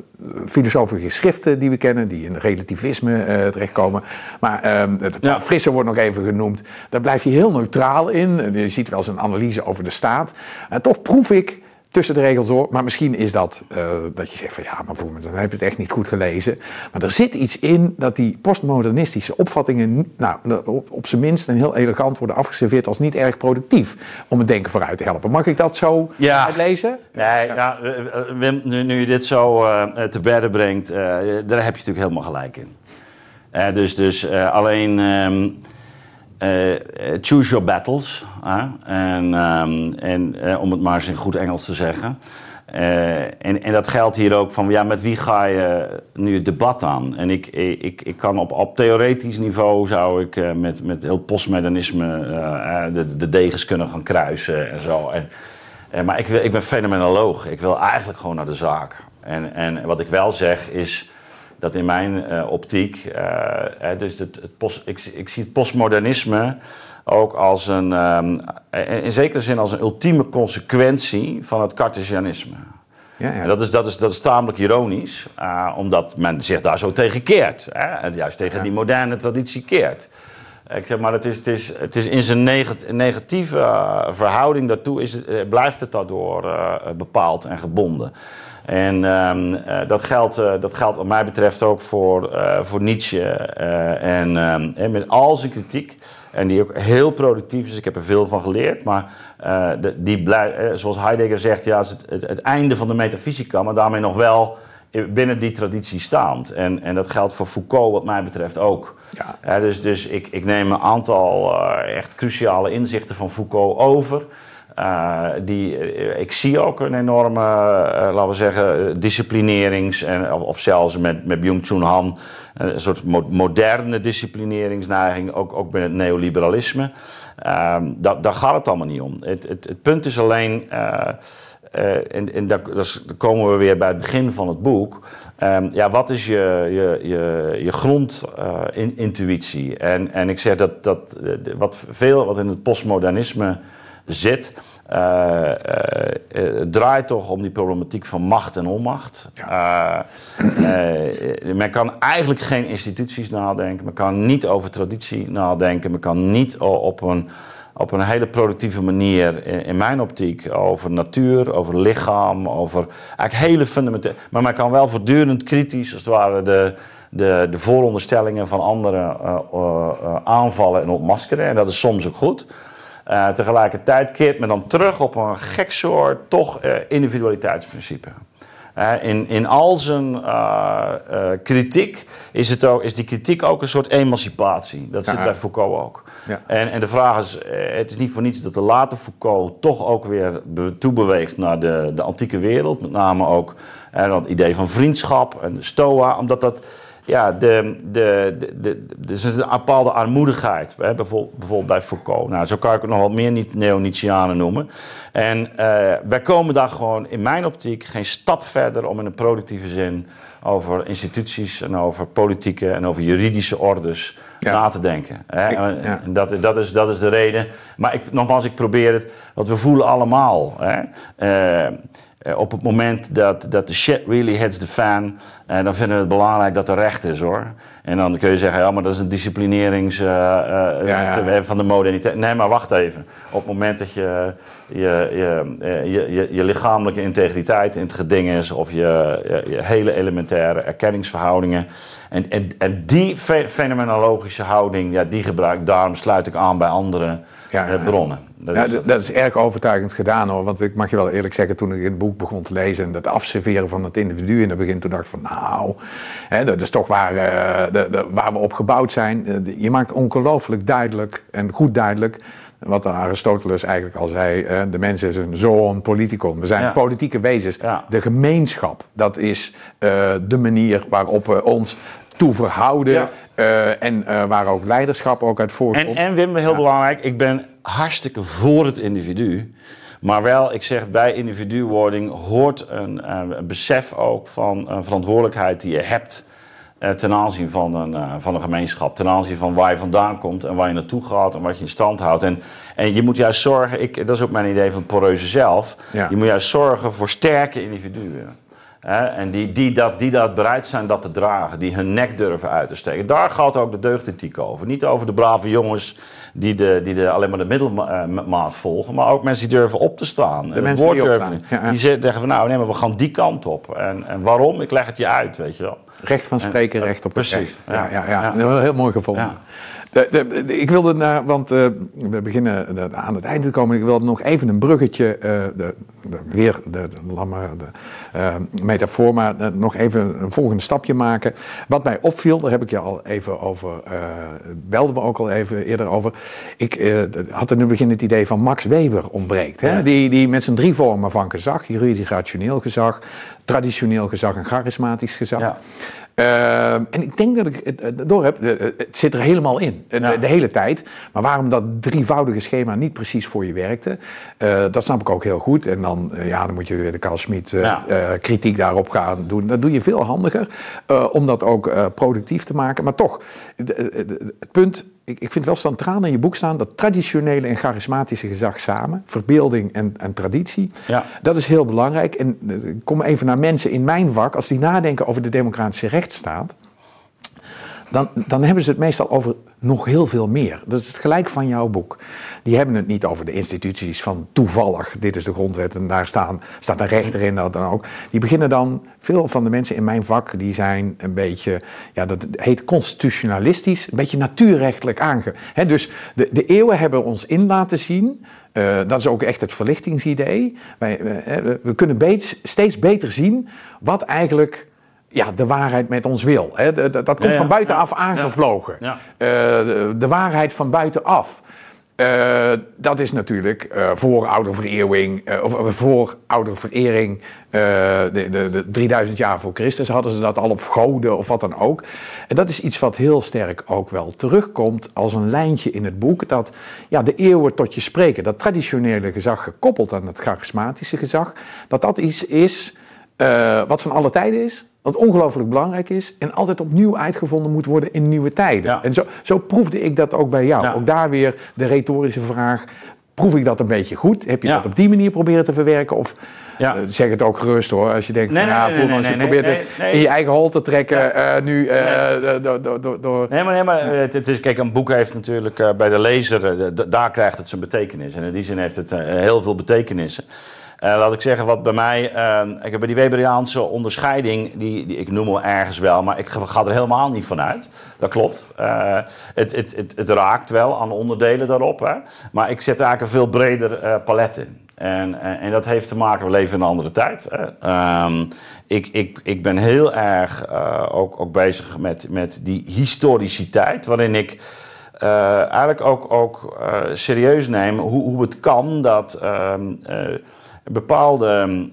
filosofische schriften die we kennen, die in relativisme uh, terechtkomen. Maar um, het ja. Frisse wordt nog even genoemd. Daar blijf je heel neutraal in. Je ziet wel eens een analyse over de staat. En toch proef ik tussen de regels door. Maar misschien is dat uh, dat je zegt van ja, maar voor me, dan heb je het echt niet goed gelezen. Maar er zit iets in dat die postmodernistische opvattingen, nou, op, op zijn minst en heel elegant worden afgeserveerd als niet erg productief om het denken vooruit te helpen. Mag ik dat zo ja. uitlezen? Nee, ja. Wim, nu, nu, je dit zo uh, te berden brengt, uh, daar heb je natuurlijk helemaal gelijk in. dus dus alleen. Um, uh, choose your battles. En, um, en uh, om het maar eens in goed Engels te zeggen. En, en dat geldt hier ook van, ja, met wie ga je nu het debat aan? En ik, ik, ik kan op, op theoretisch niveau zou ik met, met heel postmodernisme de, de degens kunnen gaan kruisen en zo. En, maar ik, wil, ik ben fenomenoloog. Ik wil eigenlijk gewoon naar de zaak. En, en wat ik wel zeg is dat in mijn uh, optiek, uh, dus het, het post, ik, ik, zie het postmodernisme ook als een, um, in zekere zin als een ultieme consequentie van het Cartesianisme. Ja, ja. Dat, is, dat, is, dat is tamelijk ironisch, omdat men zich daar zo tegen keert. Hè? En juist tegen ja. die moderne traditie keert. Ik zeg maar, het is, het is, het is in zijn negatieve verhouding daartoe is, blijft het daardoor bepaald en gebonden. En um, dat, geldt, uh, dat geldt wat mij betreft ook voor, uh, voor Nietzsche. en, en met al zijn kritiek. En die ook heel productief is. Ik heb er veel van geleerd. Maar de, die blij, zoals Heidegger zegt, ja, is het, het, het, einde van de metafysica. Maar daarmee nog wel binnen die traditie staand. En, en dat geldt voor Foucault wat mij betreft ook. Ja. dus dus ik, ik neem een aantal echt cruciale inzichten van Foucault over. Uh, die, uh, ik zie ook een enorme, uh, laten we zeggen, disciplinerings- en, of, zelfs met, met Byung-Chun Han, een soort mo moderne disciplineringsneiging, ook, ook binnen het neoliberalisme. daar, daar gaat het allemaal niet om. Het, het, het punt is alleen, en, en daar, komen we weer bij het begin van het boek. Um, ja, wat is je, je, je, je grondintuïtie? en, en ik zeg dat, dat wat veel wat in het postmodernisme zit, uh, uh, draait toch om die problematiek van macht en onmacht. Ja. men kan eigenlijk geen instituties nadenken, men kan niet over traditie nadenken, men kan niet op een, op een hele productieve manier, in, in mijn optiek, over natuur, over lichaam, over eigenlijk hele fundamentele. Maar men kan wel voortdurend kritisch, als het ware, de, de, de vooronderstellingen van anderen aanvallen en ontmaskeren. En dat is soms ook goed. Uh, tegelijkertijd keert men dan terug op een gek soort, toch uh, individualiteitsprincipe. in, in al zijn kritiek is, het ook, is die kritiek ook een soort emancipatie. Dat zit bij Foucault ook. Ja. En, en de vraag is, het is niet voor niets dat de late Foucault toch ook weer toebeweegt naar de, de antieke wereld. Met name ook het idee van vriendschap en de stoa. Omdat dat ja, de, de, de, de, is een bepaalde armoedigheid. Hè? Bijvoorbeeld, bijvoorbeeld bij Foucault. Nou, zo kan ik het nog wat meer neo-Nietzscheanen noemen. En uh, wij komen daar gewoon in mijn optiek geen stap verder om in een productieve zin over instituties en over politieke en over juridische orders na te denken. Hè? En dat, dat, is, dat is de reden. Maar ik, nogmaals, ik probeer het, want we voelen allemaal. Hè? Uh, uh, op het moment dat, dat de shit really hits the fan, uh, dan vinden we het belangrijk dat er recht is hoor. En dan kun je zeggen, ja, maar dat is een disciplinerings uh, ja, ja. van de moderniteit. Nee, maar wacht even. Op het moment dat je je, je, je, je lichamelijke integriteit in het geding is, of je, je, hele elementaire erkenningsverhoudingen. En, en, en die fenomenologische houding, ja, die gebruik ik, daarom sluit ik aan bij andere bronnen. Dat, ja, is, dat is erg overtuigend gedaan hoor. Want ik mag je wel eerlijk zeggen, toen ik het boek begon te lezen en dat afserveren van het individu in het begin, toen dacht ik van nou, hè, dat is toch waar, uh, de, de, waar we op gebouwd zijn. Uh, je maakt ongelooflijk duidelijk en goed duidelijk wat Aristoteles eigenlijk al zei, de mens is een zoon politicon. We zijn ja. politieke wezens. Ja. De gemeenschap, dat is de manier waarop we ons toe verhouden. Ja. Uh, en uh, waar ook leiderschap ook uit voortkomt. En, en Wim, heel ja. belangrijk, ik ben hartstikke voor het individu. Maar wel, ik zeg, bij individuwording hoort een, uh, een besef ook van een verantwoordelijkheid die je hebt ten aanzien van een, van een gemeenschap. Ten aanzien van waar je vandaan komt en waar je naartoe gaat en wat je in stand houdt. En, en je moet juist zorgen, ik, dat is ook mijn idee van Poreuze zelf, ja. je moet juist zorgen voor sterke individuen. Hè, en die, die, dat, die dat bereid zijn dat te dragen, die hun nek durven uit te steken. Daar gaat ook de deugdethiek over. Niet over de brave jongens die, de, die de, alleen maar de middelmaat volgen, maar ook mensen die durven op te staan. De mensen die. Ja, ja. Die zeggen van nou nee, maar we gaan die kant op. En, en waarom? Ik leg het je uit, weet je wel. Recht van spreken, en, recht op precies. Recht. Ja, ja, ja, ja. Heel mooi gevonden. De, de, de, ik wilde, naar, want uh, we beginnen de, aan het eind te komen. Ik wilde nog even een bruggetje, uh, weer de, lamme uh, metafoor, maar nog even een volgende stapje maken. Wat mij opviel, daar heb ik je al even over, belden we ook al even eerder over. Ik had in het begin het idee van Max Weber ontbreekt. Hè? Ja. Die, die met zijn drie vormen van gezag, juridisch rationeel gezag, traditioneel gezag en charismatisch gezag. Ja. Uh, en ik denk dat ik het door heb, het zit er helemaal in, ja. de, de, hele tijd. Maar waarom dat drievoudige schema niet precies voor je werkte, uh, dat snap ik ook heel goed. En dan, uh, ja, dan moet je weer de Carl Schmid ja. kritiek daarop gaan doen. Dat doe je veel handiger, om dat ook productief te maken. Maar toch, het punt ik, ik vind wel centraal in je boek staan dat traditionele en charismatische gezag samen, verbeelding en, en traditie, ja. dat is heel belangrijk. En ik kom even naar mensen in mijn vak, als die nadenken over de democratische rechtsstaat, dan, dan hebben ze het meestal over nog heel veel meer. Dat is het gelijk van jouw boek. Die hebben het niet over de instituties van toevallig, dit is de grondwet en daar staan, staat een rechter in, dat dan ook. Die beginnen dan, veel van de mensen in mijn vak, die zijn een beetje, ja, dat heet constitutionalistisch, een beetje natuurrechtelijk aange... Dus de, de eeuwen hebben ons in laten zien, uh, dat is ook echt het verlichtingsidee. Wij, uh, we kunnen steeds beter zien wat eigenlijk ja, de waarheid met ons wil. Hè. Dat, dat komt ja, van buitenaf aangevlogen. Uh, de, de, waarheid van buitenaf. Uh, dat is natuurlijk uh, voor ouderverering, uh, of voor ouderverering, de, de, de 3000 jaar voor Christus hadden ze dat al, of goden of wat dan ook. En dat is iets wat heel sterk ook wel terugkomt als een lijntje in het boek, dat ja, de eeuwen tot je spreken, dat traditionele gezag gekoppeld aan het charismatische gezag, dat dat iets is wat van alle tijden is, wat ongelooflijk belangrijk is en altijd opnieuw uitgevonden moet worden in nieuwe tijden. Ja. En zo, zo, proefde ik dat ook bij jou. Ja. Ook daar weer de retorische vraag. Proef ik dat een beetje goed? Heb je ja. dat op die manier proberen te verwerken? Of uh, zeg het ook gerust hoor. Als je denkt, nee, van, ja, nee, nee, als je probeert in je eigen hol te trekken uh, nu uh, door, door, door... Nee, maar, nee, maar het is, kijk, een boek heeft natuurlijk bij de lezer, daar krijgt het zijn betekenis. En in die zin heeft het heel veel betekenissen. Uh, laat ik zeggen, wat bij mij. Uh, ik heb die Weberiaanse onderscheiding, die, die, ik noem hem ergens wel, maar ik ga er helemaal niet van uit. Dat klopt. Uh, het, het, het, het, raakt wel aan onderdelen daarop, hè? maar ik zet eigenlijk een veel breder palet in. En, en, dat heeft te maken, we leven in een andere tijd. Um, ik, ik, ik ben heel erg ook, ook bezig met, met die historiciteit, waarin ik eigenlijk ook, ook serieus neem hoe, hoe het kan dat bepaalde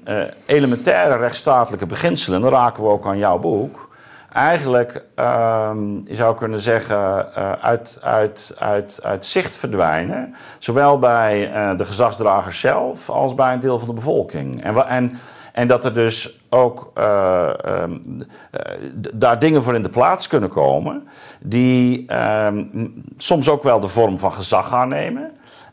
elementaire rechtsstatelijke beginselen, dan raken we ook aan jouw boek, eigenlijk, um, je zou kunnen zeggen, uh, uit, uit, uit, uit zicht verdwijnen. Zowel bij uh, de gezagsdragers zelf als bij een deel van de bevolking. En, en, en dat er dus ook um, daar dingen voor in de plaats kunnen komen, die soms ook wel de vorm van gezag aannemen.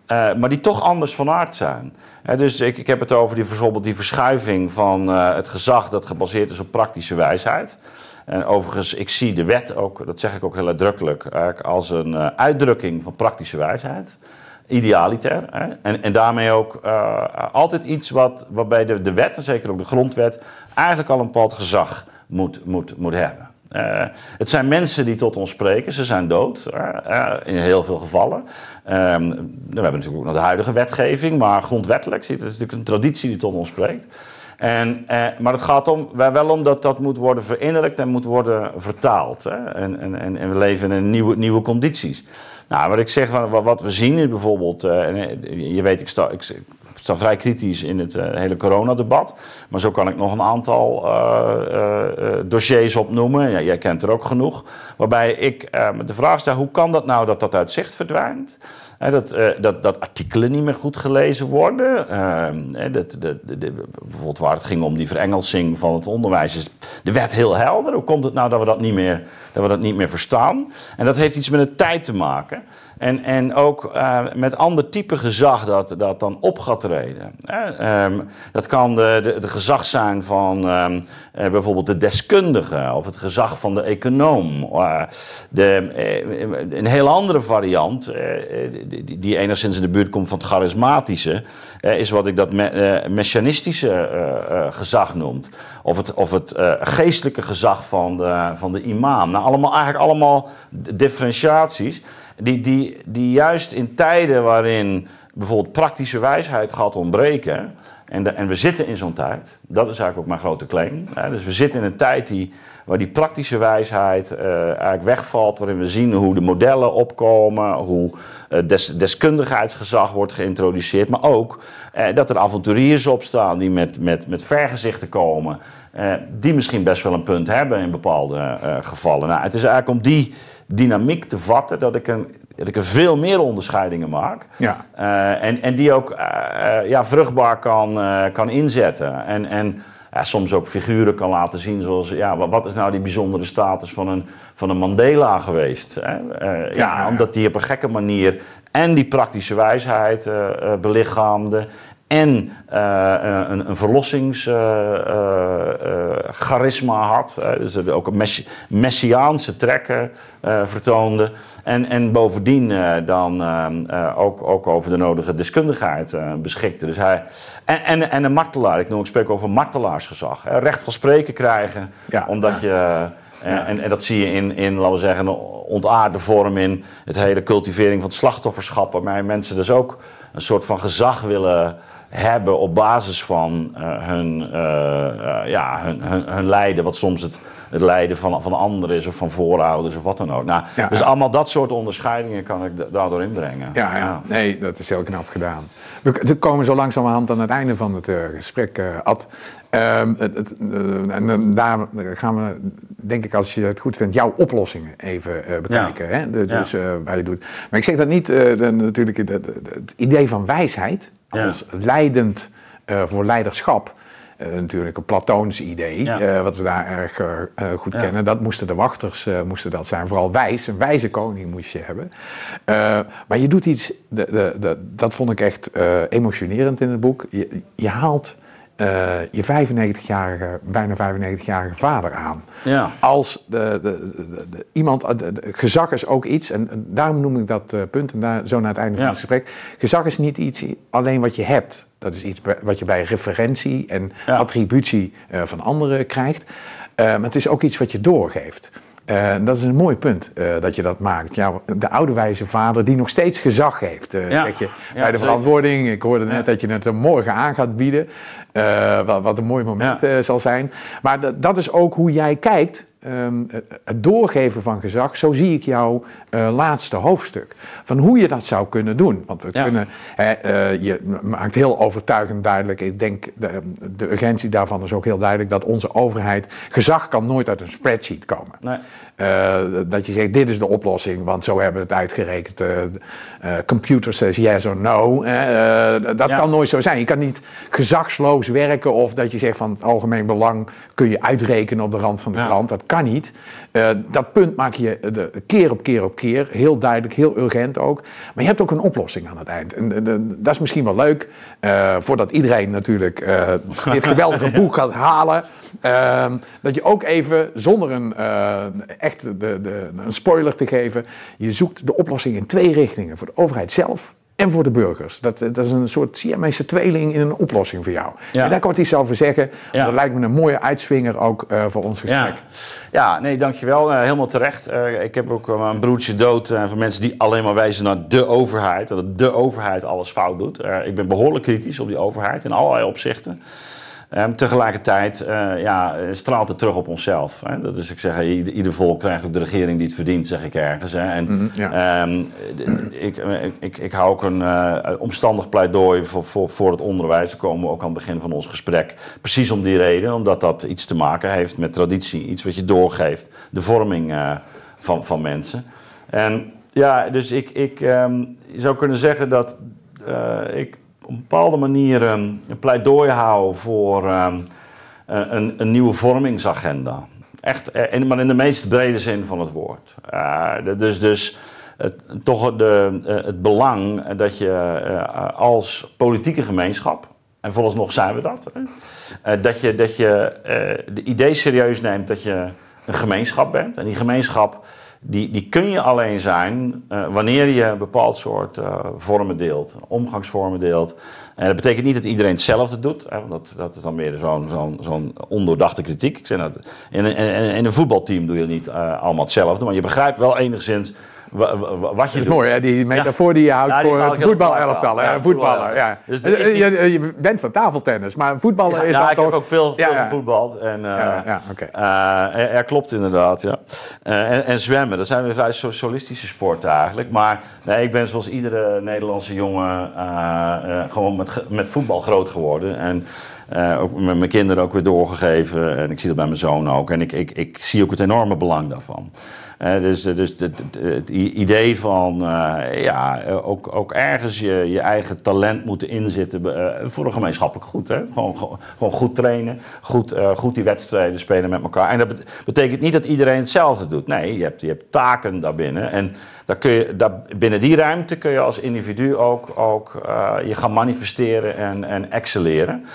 Maar die toch anders van aard zijn. dus ik, ik heb het over die, bijvoorbeeld die verschuiving van het gezag dat gebaseerd is op praktische wijsheid. En overigens, ik zie de wet ook, dat zeg ik ook heel uitdrukkelijk, als een uitdrukking van praktische wijsheid. Idealiter. Hè? En, en daarmee ook altijd iets wat, waarbij de, de wet, en zeker ook de grondwet, eigenlijk al een bepaald gezag moet, moet, moet hebben. Uh, het zijn mensen die tot ons spreken, ze zijn dood in heel veel gevallen. Um, we hebben natuurlijk ook nog de huidige wetgeving, maar grondwettelijk, het is natuurlijk een traditie die tot ons spreekt. En, eh, maar het gaat om, wel om dat dat moet worden verinnerlijkt en moet worden vertaald. Hè? En, en, en we leven in nieuwe, nieuwe condities. Nou, wat ik zeg, wat we zien is bijvoorbeeld, uh, je weet, ik sta, ik, sta vrij kritisch in het uh, hele coronadebat. Maar zo kan ik nog een aantal uh, dossiers opnoemen. Ja, jij kent er ook genoeg. Waarbij ik de vraag stel, hoe kan dat nou dat dat uit zicht verdwijnt? dat, dat, dat artikelen niet meer goed gelezen worden. Uh, dat, bijvoorbeeld waar het ging om die verengelsing van het onderwijs. Is de wet heel helder. Hoe komt het nou dat we dat niet meer, dat we dat niet meer verstaan? En dat heeft iets met de tijd te maken. En, en ook uh, met ander type gezag dat, dat dan op gaat treden. Um, dat kan de, de, gezag zijn van um, uh, bijvoorbeeld de deskundige of het gezag van de econoom. Uh, de, een heel andere variant, die, die, enigszins in de buurt komt van het charismatische, is wat ik dat me, messianistische gezag noemt. Of het, of het geestelijke gezag van de, van de imam. Nou, allemaal, eigenlijk allemaal differentiaties die, die, die juist in tijden waarin bijvoorbeeld praktische wijsheid gaat ontbreken. En, en we zitten in zo'n tijd, dat is eigenlijk ook mijn grote claim. Dus we zitten in een tijd die, waar die praktische wijsheid uh, eigenlijk wegvalt, waarin we zien hoe de modellen opkomen, hoe des, deskundigheidsgezag wordt geïntroduceerd, maar ook uh, dat er avonturiers opstaan die met, met, met vergezichten komen, die misschien best wel een punt hebben in bepaalde gevallen. Nou, het is eigenlijk om die dynamiek te vatten, dat ik een, dat ik er veel meer onderscheidingen maak. Ja. Uh, en, en die ook uh, ja, vruchtbaar kan, kan inzetten. En, en ja, soms ook figuren kan laten zien, zoals ja, wat is nou die bijzondere status van een, van een Mandela geweest? Hè? ja, ja, omdat die op een gekke manier en die praktische wijsheid belichaamde en uh, een, een verlossingscharisma uh, had. dus ook een messi messiaanse trekken vertoonde. En, en bovendien dan ook, ook over de nodige deskundigheid beschikte. Dus hij, en, en, en een martelaar, ik, noem, ik spreek over martelaarsgezag. Hè, recht van spreken krijgen, ja. omdat je... Ja. En, en, dat zie je in, in, laten we zeggen, een ontaarde vorm in het hele cultivering van het slachtofferschap. Waarbij mensen dus ook een soort van gezag willen hebben op basis van uh, hun, uh, uh, ja, hun, hun, hun, lijden, wat soms het, het lijden van, van anderen is of van voorouders of wat dan ook. Nou, ja, dus ja. allemaal dat soort onderscheidingen kan ik daardoor inbrengen. Ja, ja, nee, dat is heel knap gedaan. We komen zo langzamerhand aan het einde van het gesprek, Ad. Ehm, het, het, en daar gaan we, denk ik, als je het goed vindt, jouw oplossingen even bekijken. Hè? De, dus waar je doet. Maar ik zeg dat niet, de, natuurlijk, het idee van wijsheid als leidend uh, voor leiderschap. Uh, natuurlijk een Platoons idee, ja. uh, wat we daar erg goed ja. kennen. Dat moesten de wachters moesten dat zijn. Vooral wijs, een wijze koning moest je hebben. maar je doet iets, de, de, de, dat vond ik echt emotionerend in het boek. Je, je haalt uh, je 95-jarige, bijna 95-jarige vader aan. Ja. Als de, de, de, iemand, gezag is ook iets, en, daarom noem ik dat uh, punt, en daar, zo naar het einde ja. van het gesprek. Gezag is niet iets alleen wat je hebt. Dat is iets wat je bij referentie en ja. attributie uh, van anderen krijgt. maar het is ook iets wat je doorgeeft. Uh, dat is een mooi punt uh, dat je dat maakt. Ja, de oude wijze vader die nog steeds gezag heeft. Uh, ja. zeg je, ja, bij de verantwoording. Ik hoorde net dat je het morgen aan gaat bieden. Wat, wat, een mooi moment zal zijn. Maar dat is ook hoe jij kijkt Ehm, het doorgeven van gezag, zo zie ik jouw uh, laatste hoofdstuk. Van hoe je dat zou kunnen doen. Want we kunnen, uh, je maakt heel overtuigend duidelijk, ik denk de, de, urgentie daarvan is ook heel duidelijk, dat onze overheid, gezag kan nooit uit een spreadsheet komen. Nee. Uh, dat je zegt, dit is de oplossing, want zo hebben we het uitgerekend. Computer says yes or no. dat kan nooit zo zijn. Je kan niet gezagsloos werken of dat je zegt van het algemeen belang kun je uitrekenen op de rand van de krant. Dat kan niet. dat punt maak je de, keer op keer op keer. Heel duidelijk, heel urgent ook. Maar je hebt ook een oplossing aan het eind. En, dat is misschien wel leuk, voordat iedereen natuurlijk dit geweldige boek gaat halen. Ehm, dat je ook even, zonder een, echt de, de, een spoiler te geven, je zoekt de oplossing in twee richtingen. Voor de overheid zelf en voor de burgers. Dat, dat is een soort Siamese tweeling in een oplossing voor jou. Ja. En daar kan ik iets over zeggen. Dat lijkt me een mooie uitswinger ook uh, voor ons gesprek. Ja, ja nee, dankjewel. Uh, helemaal terecht. Uh, ik heb ook een broertje dood van mensen die alleen maar wijzen naar de overheid. Dat de overheid alles fout doet. ik ben behoorlijk kritisch op die overheid in allerlei opzichten. Um, tegelijkertijd uh, ja, straalt het terug op onszelf. Hè? Dat is, ik zeg, ieder, ieder, volk krijgt ook de regering die het verdient, zeg ik ergens. Hè? En, mm ja. um, ik, ik, ik hou ook een uh, omstandig pleidooi voor, voor, voor het onderwijs. Daar komen we ook aan het begin van ons gesprek. Precies om die reden, omdat dat iets te maken heeft met traditie. Iets wat je doorgeeft, de vorming uh, van, van mensen. En ja, dus ik, ik um, zou kunnen zeggen dat ik op een bepaalde manier een pleidooi houden voor ehm, een, een, nieuwe vormingsagenda. Echt, eh, maar in de meest brede zin van het woord. Uh, dus dus toch de, eh, het belang dat je als politieke gemeenschap, en vooralsnog zijn we dat, dat je, dat je de idee serieus neemt dat je een gemeenschap bent. En die gemeenschap die, die kun je alleen zijn uh, wanneer je een bepaald soort uh, vormen deelt, omgangsvormen deelt. En dat betekent niet dat iedereen hetzelfde doet, hè, want dat, dat is dan meer zo'n ondoordachte kritiek. Ik zeg dat, in, in, in, een voetbalteam doe je niet uh, allemaal hetzelfde, maar je begrijpt wel enigszins wat je dat is mooi, hè? die metafoor die je houdt ja, voor het voetbalelftal. Ja, voetballer, ja. Dus eh, je, je, bent van tafeltennis, maar voetballen is ja, dan ik heb ook veel, veel gevoetbald. En, uh, okay. uh, er, er, klopt inderdaad, ja. Uh, en, en, zwemmen, dat zijn weer vrij socialistische sporten eigenlijk. Maar nee, ik ben zoals iedere Nederlandse jongen gewoon met, met voetbal groot geworden. En ook met mijn kinderen ook weer doorgegeven. En ik zie dat bij mijn zoon ook. En ik, ik, ik zie ook het enorme belang daarvan dus dus het, het, idee van uh, ja, ook, ook ergens je, je eigen talent moeten inzetten voor een gemeenschappelijk goed. Hè? Gewoon, gewoon goed trainen, goed, goed die wedstrijden spelen met elkaar. En dat betekent niet dat iedereen hetzelfde doet. Nee, je hebt, je hebt taken daarbinnen. En daar kun je, daar, binnen die ruimte kun je als individu ook, ook je gaan manifesteren en, en excelleren.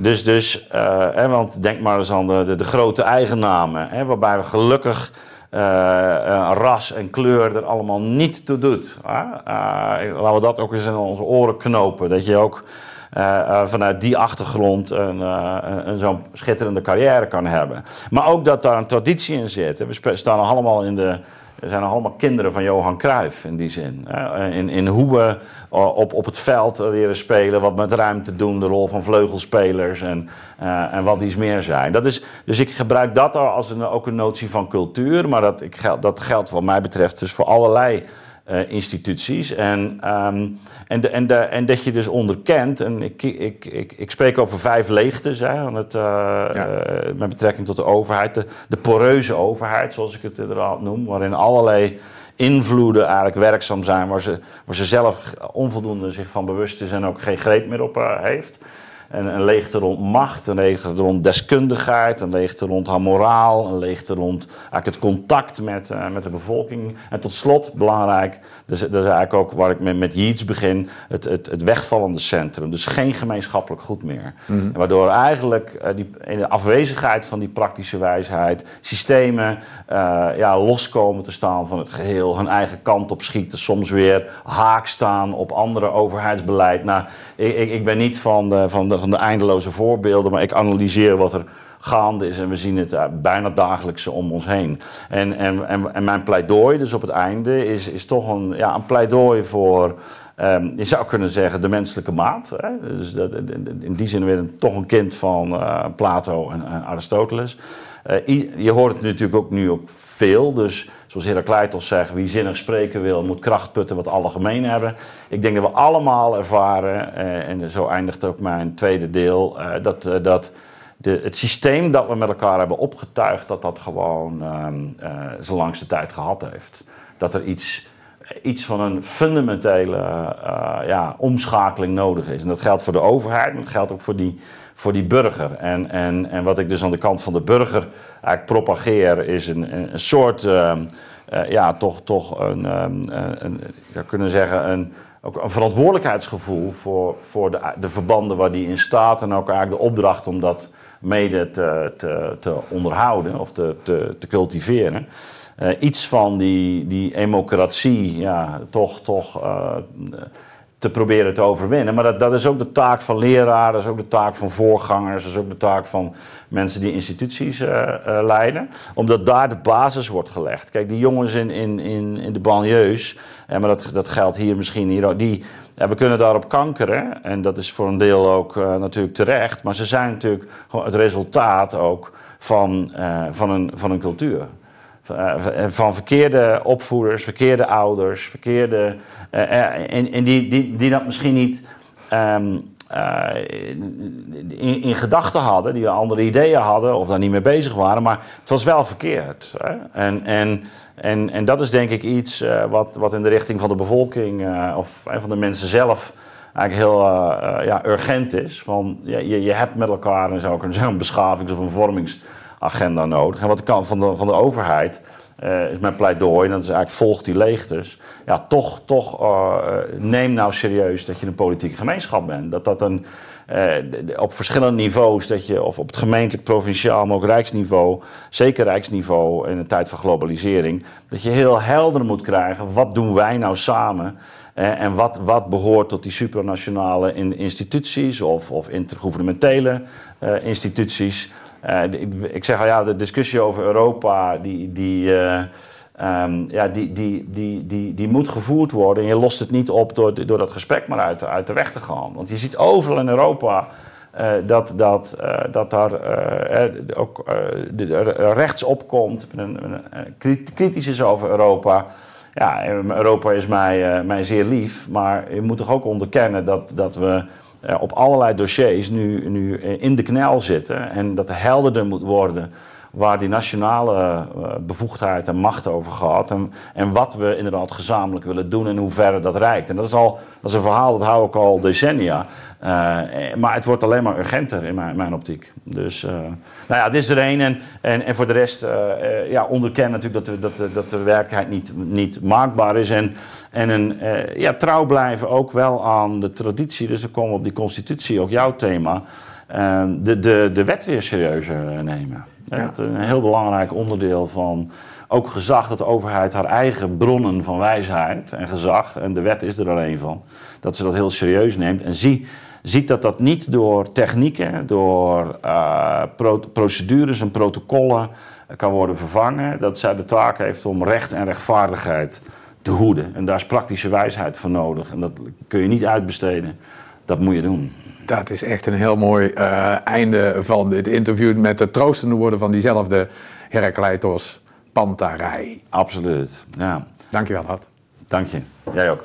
Dus, dus hè, want denk maar eens aan de, de, grote eigennamen, hè, waarbij we gelukkig ras en kleur er allemaal niet toe doet. Uh, laten we dat ook eens in onze oren knopen. Dat je ook vanuit die achtergrond een, een zo'n schitterende carrière kan hebben. Maar ook dat daar een traditie in zit. We staan allemaal in de we zijn allemaal kinderen van Johan Cruijff in die zin. In, in hoe we op, op het veld leren spelen, wat met ruimte doen, de rol van vleugelspelers en, uh, en wat iets meer zijn. Dat is, dus ik gebruik dat als een, ook een notie van cultuur, maar dat, ik, dat geldt wat mij betreft dus voor allerlei uh, instituties. En, um, en, de, en, de, en dat je dus onderkent, en ik, ik, ik, ik spreek over vijf leegtes hè, het, uh, ja. uh, met betrekking tot de overheid, de, de poreuze overheid, zoals ik het inderdaad noem, waarin allerlei invloeden eigenlijk werkzaam zijn, waar ze, waar ze zelf onvoldoende zich van bewust is en ook geen greep meer op heeft. En een leegte rond macht, een leegte rond deskundigheid, een leegte rond haar moraal, een leegte rond eigenlijk het contact met, uh, met de bevolking. En tot slot, belangrijk, dus, dat is eigenlijk ook waar ik met, met Yeats begin, het, het, het wegvallende centrum. Dus geen gemeenschappelijk goed meer. Mm Waardoor eigenlijk uh, die, in de afwezigheid van die praktische wijsheid systemen uh, ja, loskomen te staan van het geheel, hun eigen kant op schieten, soms weer haak staan op andere overheidsbeleid. Nou, ik, ik, ik ben niet van de, van de van de eindeloze voorbeelden, maar ik analyseer wat er gaande is en we zien het bijna dagelijks om ons heen. En, en, en, mijn pleidooi, dus op het einde, is, is toch een, ja, een pleidooi voor. Um, je zou kunnen zeggen de menselijke maat. Hè? Dus dat, in die zin weer toch een kind van uh, Plato en Aristoteles. Uh, je hoort het natuurlijk ook nu ook veel. Dus zoals Heracleitos zegt, wie zinnig spreken wil, moet kracht putten wat alle gemeen hebben. Ik denk dat we allemaal ervaren, uh, en zo eindigt ook mijn tweede deel, dat, dat de, het systeem dat we met elkaar hebben opgetuigd, dat dat gewoon uh, zijn langste tijd gehad heeft. Dat er iets, iets van een fundamentele ja, omschakeling nodig is. En dat geldt voor de overheid, maar dat geldt ook voor die, voor die burger. En, en, en wat ik dus aan de kant van de burger eigenlijk propageer, is een, een, soort, uh, ja, toch, toch een, um, een, een, kunnen zeggen, een ook een verantwoordelijkheidsgevoel voor, voor de, de verbanden waar die in staat. En ook eigenlijk de opdracht om dat mede te, te, te onderhouden of te, te, cultiveren. Uh, iets van die, die democratie ja, toch, toch uh, te proberen te overwinnen. Maar dat, dat is ook de taak van leraren, dat is ook de taak van voorgangers, dat is ook de taak van mensen die instituties uh, uh, leiden. Omdat daar de basis wordt gelegd. Kijk, die jongens in, in, in, in de banlieues, en maar dat, dat geldt hier misschien hier, die, ja, we kunnen daarop kankeren. En dat is voor een deel ook natuurlijk terecht. Maar ze zijn natuurlijk gewoon het resultaat ook van, van, een, van een cultuur. Van verkeerde opvoeders, verkeerde ouders, verkeerde. en, en die, die, die dat misschien niet. Uh, in, in gedachten hadden, die andere ideeën hadden of daar niet mee bezig waren, maar het was wel verkeerd. Hè? En, en, en, en dat is denk ik iets wat, wat in de richting van de bevolking of van de mensen zelf eigenlijk heel ja, urgent is. Van, je, je hebt met elkaar en zou kunnen zeggen, een beschavings- of een vormingsagenda nodig. En wat de kant van de, van de overheid uh, is mijn pleidooi, en dat is eigenlijk volgt die leegtes. Ja, toch, toch uh, neem nou serieus dat je een politieke gemeenschap bent. Dat dat een, uh, op verschillende niveaus, dat je, of op het gemeentelijk, provinciaal, maar ook rijksniveau, zeker rijksniveau in een tijd van globalisering, dat je heel helder moet krijgen, wat doen wij nou samen? en wat, wat behoort tot die supranationale instituties of, of intergouvernementele instituties? Uh, ik, zeg al ja, de discussie over Europa, die, die, uh, um, ja, die, die, die, die, die moet gevoerd worden. En je lost het niet op door, door dat gesprek maar uit, uit de weg te gaan. Want je ziet overal in Europa uh, dat, dat, dat daar ook rechts opkomt, kritisch is over Europa. Ja, Europa is mij, mij zeer lief, maar je moet toch ook onderkennen dat, dat we op allerlei dossiers nu, nu in de knel zitten. En dat er helderder moet worden waar die nationale uh, bevoegdheid en macht over gaat. En, en wat we inderdaad gezamenlijk willen doen en hoe ver dat reikt. En dat is, al, dat is een verhaal dat hou ik al decennia. Uh, maar het wordt alleen maar urgenter in mijn, mijn optiek. Dus nou ja, dit is er één. En, en, en voor de rest ja, onderkennen natuurlijk dat dat, dat de werkelijkheid niet, niet maakbaar is. En, en een, uh, ja, trouw blijven ook wel aan de traditie. Dus we komen op die constitutie, ook jouw thema. Uh, de, de, de wet weer serieuzer nemen. Ja. Dat een heel belangrijk onderdeel van ook gezag, dat de overheid haar eigen bronnen van wijsheid en gezag, en de wet is er dan een van, dat ze dat heel serieus neemt. En zie, ziet dat dat niet door technieken, door uh, pro procedures en protocollen kan worden vervangen. Dat zij de taak heeft om recht en rechtvaardigheid te hoeden. En daar is praktische wijsheid voor nodig. En dat kun je niet uitbesteden. Dat moet je doen. Dat is echt een heel mooi uh, einde van dit interview met de troostende woorden van diezelfde Herakleitos Pantarij. Absoluut, ja. Dankjewel, Ad. Dank je. Jij ook.